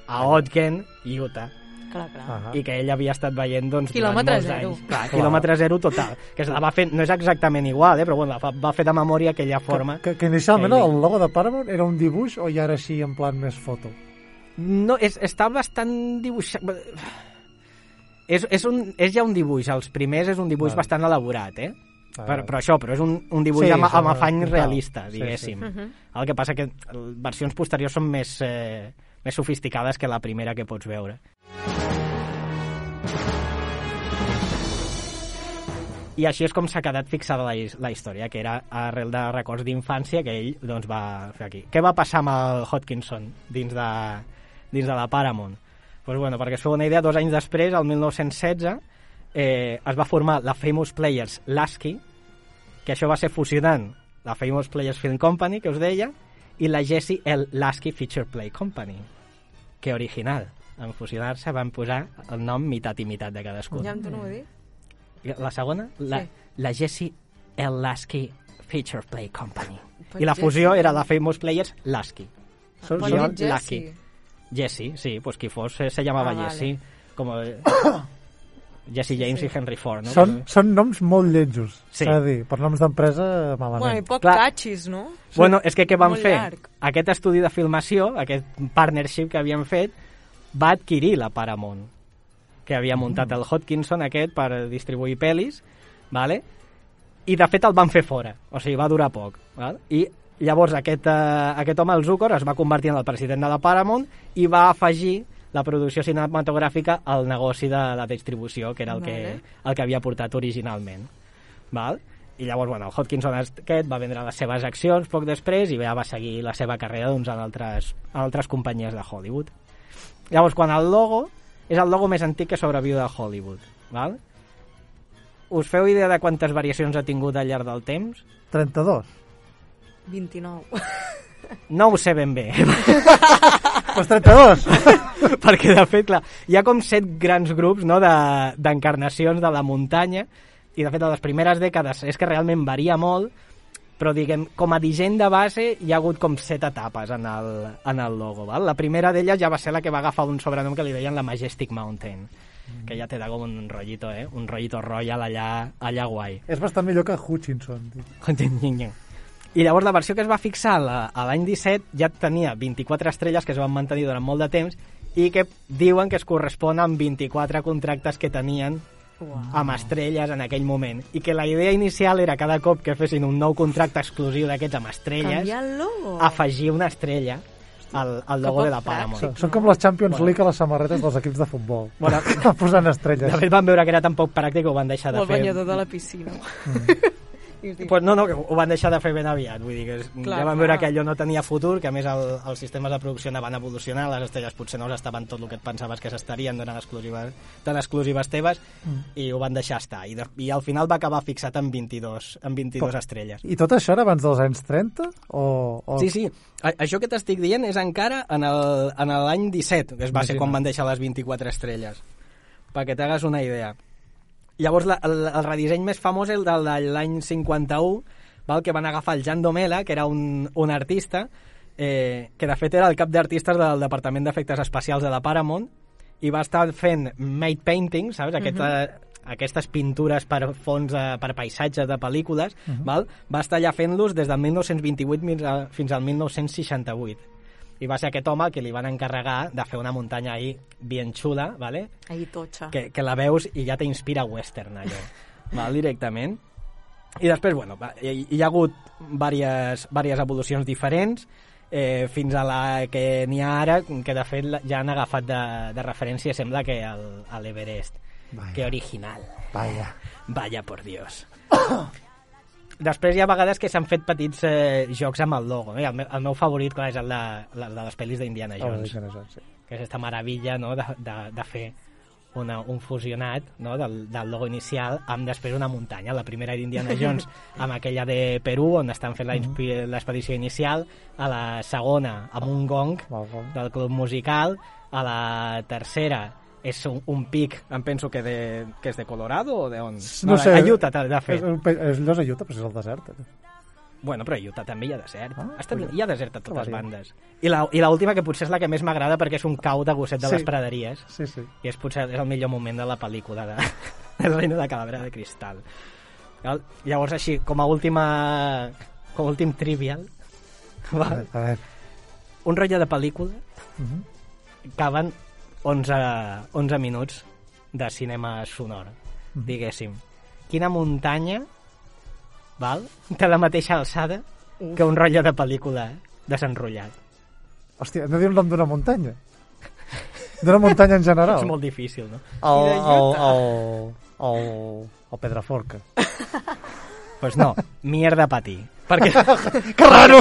A Ogden, Utah. Clar, clar. ah. I que ell havia estat veient doncs, Quilòmetre molts zero. anys. Clar, Clar. quilòmetre zero total. Que es la va fer, no és exactament igual, eh, però bueno, la fa, va fer de memòria aquella forma. Que, que inicialment que ell- el logo de Paramount era un dibuix o ja era així en plan més foto? No, és, està bastant dibuixat... És, és, un, és ja un dibuix, els primers és un dibuix Vale. bastant elaborat, eh? Ah, Però, però això, però és un, un dibuix Sí, sí, amb, amb afany realista, Sí, diguéssim. sí. Mhm. El que passa que versions posteriors són més, eh, més sofisticades que la primera que pots veure. I així és com s'ha quedat fixada la, la història, que era arrel de records d'infància que ell doncs, va fer aquí. Què va passar amb el Hodkinson dins de, dins de la Paramount? Pues bueno, perquè es feu una idea, dos anys després, el 1916, eh, es va formar la Famous Players Lasky, que això va ser fusionant la Famous Players Film Company, que us deia, i la Jesse L. Lasky Feature Play Company. Que original. En fusionar-se van posar el nom mitat i mitat de cadascun. Ja em torno a dir. I La segona, la, Sí. la Jessie L. Lasky Feature Play Company. Pues I la fusió Jessie. era la Famous Players Lasky. Són, dit Lucky. Jessie. Jessie, sí, pues qui fos eh, se llamava Ah, vale. Jessie. Com Jesse James Sí. i Henry Ford, no? són, són noms molt lletjos, Sí. s'ha de dir. Per noms d'empresa, malament. Bueno, i poc Clar. catxis, no? Bueno, és que què van Molt fer? llarg. Aquest estudi de filmació, aquest partnership que havien fet, va adquirir la Paramount, que havia muntat el Hodkinson aquest per distribuir pel·lis, vale? i de fet el van fer fora, o sigui, va durar poc. Val? I llavors aquest, eh, aquest home, el Zucker, es va convertir en el president de la Paramount i va afegir la producció cinematogràfica al negoci de la distribució, que era el, Vale. que, el que havia portat originalment. Val? I llavors, bueno, el Hodkinson aquest va vendre les seves accions poc després i ja va seguir la seva carrera doncs, en, altres, en altres companyies de Hollywood. Llavors, quan el logo és el logo més antic que sobreviu de Hollywood. Val? Us feu idea de quantes variacions ha tingut al llarg del temps? 32. 29. No ho sé ben bé, Pues 32! perquè de fet, clar, hi ha com set grans grups no, de- d'encarnacions de, de la muntanya i de fet a les primeres dècades és que realment varia molt però diguem, com a disseny de base hi ha hagut com set etapes en el, en el logo. Val? La primera d'elles ja va ser la que va agafar un sobrenom que li deien la Majestic Mountain, que ja té com un rotllito, eh? un rotllito royal allà, allà guai. És bastant millor que Hutchinson. tio. I llavors la versió que es va fixar la- a l'any 17 ja tenia 24 estrelles que es van mantenir durant molt de temps i que diuen que es correspon amb 24 contractes que tenien amb estrelles en aquell moment i que la idea inicial era cada cop que fessin un nou contracte exclusiu d'aquests amb estrelles el afegir una estrella al, al logo de la. Paramount. Són, són com les Champions Bueno. League a les samarretes dels equips de futbol. Bueno. Posant estrelles. De fet van veure que era tan poc pràctic que ho van deixar O de el fer. banyador de la piscina. Pues no, no, que ho van deixar de fer ben aviat. Vull dir que Clar, ja van veure clar. que allò no tenia futur, que a més el, els sistemes de producció van evolucionar, les estrelles potser no estaven tot el que et pensaves que s'estarien, no eren exclusives, tan exclusives teves, Mm. i ho van deixar estar. I, de, I al final va acabar fixat en 22, en 22 Però- estrelles. I tot això era abans dels anys 30? O, o... Sí, sí. A, això que t'estic dient és encara en el- en l'any 17, que es va ser Imagina't. quan van deixar les 24 estrelles. Perquè t'hagues una idea. Llavors, la, el, el redisseny més famós és el de l'any 51, val? que van agafar el Jan Domela, que era un, un artista, eh, que de fet era el cap d'artistes del Departament d'Efectes Especials de la Paramount, i va estar fent made painting, saps? Aquesta, aquestes pintures per fons, de, per paisatges de pel·lícules, Mhm. val? va estar allà fent-los des del 1928 fins a- fins al 1968. I va ser aquest home que li van encarregar de fer una muntanya ahí bien xula, ¿vale? Ahí totxa. que, que la veus i ja t'inspira western allò, val, directament. I després, bueno, va, hi, hi ha hagut diverses, diverses evolucions diferents, eh, fins a la que n'hi ha ara, que de fet ja han agafat de, de referència, sembla que el- a l'Everest. Que original. Vaya. Vaya por Dios. Després hi ha vegades que s'han fet petits eh, jocs amb el logo. Eh? El, meu, el meu favorit, clar, és el de, el de les pel·lis d'Indiana Oh, Jones Indiana Jones, sí. que és aquesta meravella no, de, de, de fer una, un fusionat no, del, del logo inicial amb després una muntanya. La primera d'Indiana Jones amb aquella de Perú, on estan fent la inspi- l'expedició inicial, a la segona amb un gong del club musical, a la tercera és un, un pic, em penso que, de, que és de Colorado o d'on? No sé. A Utah, de fet. És, és, allò és a Utah, però és el desert. Bueno, però a Utah també hi ha desert. Ah, Està, hi ha desert a Que totes variant. bandes. I l'última, que potser és la que més m'agrada perquè és un cau de gosset de Sí. les praderies. Sí, sí. I és potser és el millor moment de la pel·lícula de, El reino de Calavera de Cristal. Llavors, així, com a última... Com a últim trivial, A va, veure, a veure. un rotllo de pel·lícula Mhm. caben 11, 11 minuts de cinema sonor, Mhm. diguéssim. Quina muntanya val? té la mateixa alçada que un rotllo de pel·lícula desenrotllat. Hòstia, hem de dir el nom d'una muntanya. D'una muntanya en general. És molt difícil, no? El, el, el, el, el Pedraforca. Pues no, mierda pa ti. Perquè... que raro!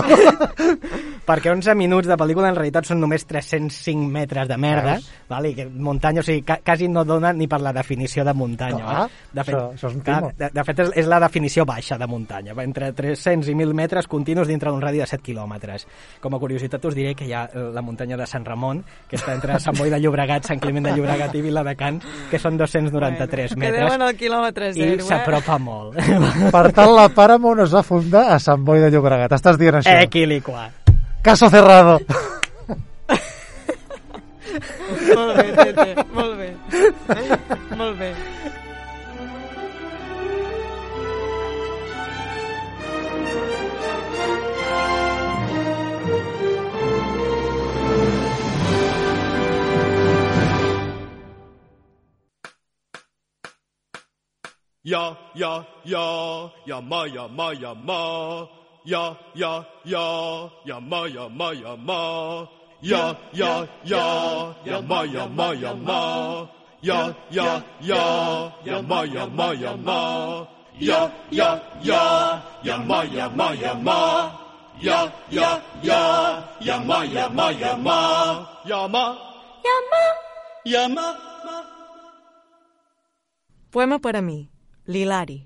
perquè 11 minuts de pel·lícula en realitat són només 305 metres de merda, Veus? val? i que muntanya, o sigui, ca quasi no dona ni per la definició de muntanya. Clar, val? de fet, això- això és un clar, timo. de, de fet és, és la definició baixa de muntanya, entre 300 i 1.000 metres continus dintre d'un radi de 7 quilòmetres. Com a curiositat us diré que hi ha eh, la muntanya de Sant Ramon, que està entre Sant Boi de Llobregat, Sant Climent de Llobregat i Viladecans, que són 293 Que metres. deuen al quilòmetre i zero, eh? s'apropa molt. Per tant, la Paramount es va fundar a Sant Boi de Llobregat. Estàs dient això? Equilicua. Caso cerrado. Molt bé, Tete, molt bé. Molt bé. 呀呀呀呀妈呀妈呀妈呀呀呀呀妈呀妈呀妈呀呀呀呀妈呀妈呀妈呀呀呀呀妈呀妈呀嘛呀呀呀呀嘛呀嘛呀嘛呀呀呀呀嘛呀嘛呀嘛呀嘛呀嘛呀嘛。Poema para mí. l'Hilari.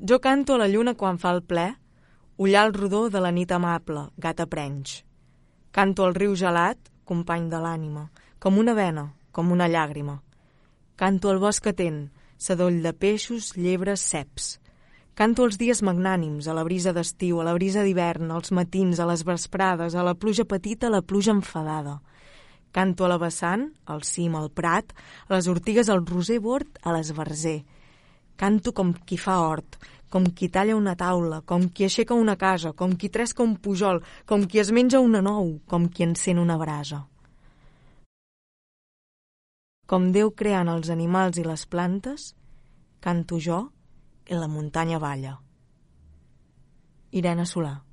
Jo canto a la lluna quan fa el ple, ullal rodó de la nit amable, gata prenys. Canto al riu gelat, company de l'ànima, com una vena, com una llàgrima. Canto al bosc atent, sadoll de peixos, llebres, ceps. Canto els dies magnànims, a la brisa d'estiu, a la brisa d'hivern, als matins, a les vesprades, a la pluja petita, a la pluja enfadada. Canto a la vessant, al cim, al prat, a les ortigues, al roser bord, a l'esverzer. Canto com qui fa hort, com qui talla una taula, com qui aixeca una casa, com qui tresca un pujol, com qui es menja una nou, com qui encén una brasa. Com Déu creant els animals i les plantes, canto jo i la muntanya balla. Irene Solà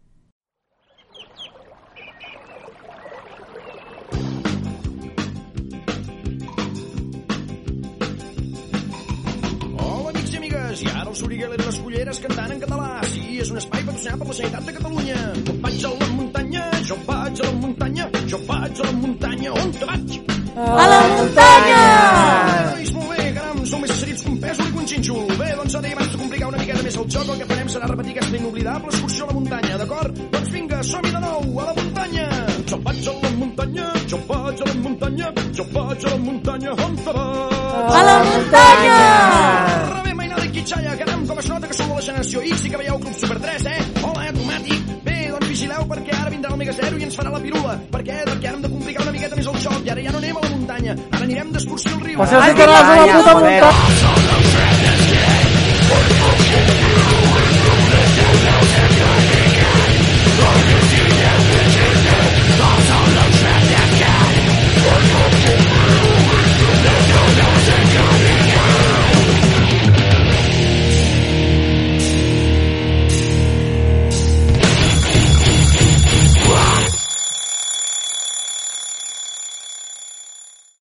Amics i ara el Soriguel i les culleres cantant en català. Sí, és un espai patrocinat per la Generalitat de Catalunya. Jo vaig a la muntanya, jo vaig a la muntanya, jo vaig a la muntanya. On te vaig? A la muntanya! Nois, molt bé, caram, sou més serits que un pèsol i que un. Bé, doncs ara i abans de complicar una miqueta més el joc, el que farem serà repetir aquesta inoblidable excursió a la muntanya, d'acord? Doncs vinga, som-hi de nou, a la muntanya! Jo vaig a la muntanya, jo vaig a la muntanya, jo vaig a la muntanya, on te vas? A la muntanya! xalla, caram, com es nota que som de la generació X i que veieu Club Super 3, eh? Hola, automàtic. Bé, doncs vigileu perquè ara vindrà el Mega Zero i ens farà la pirula. Per què? Perquè ara hem de complicar una miqueta més el xoc i ara ja no anem a la muntanya. Ara anirem d'excursió al riu. Pues si els a la puta muntanya.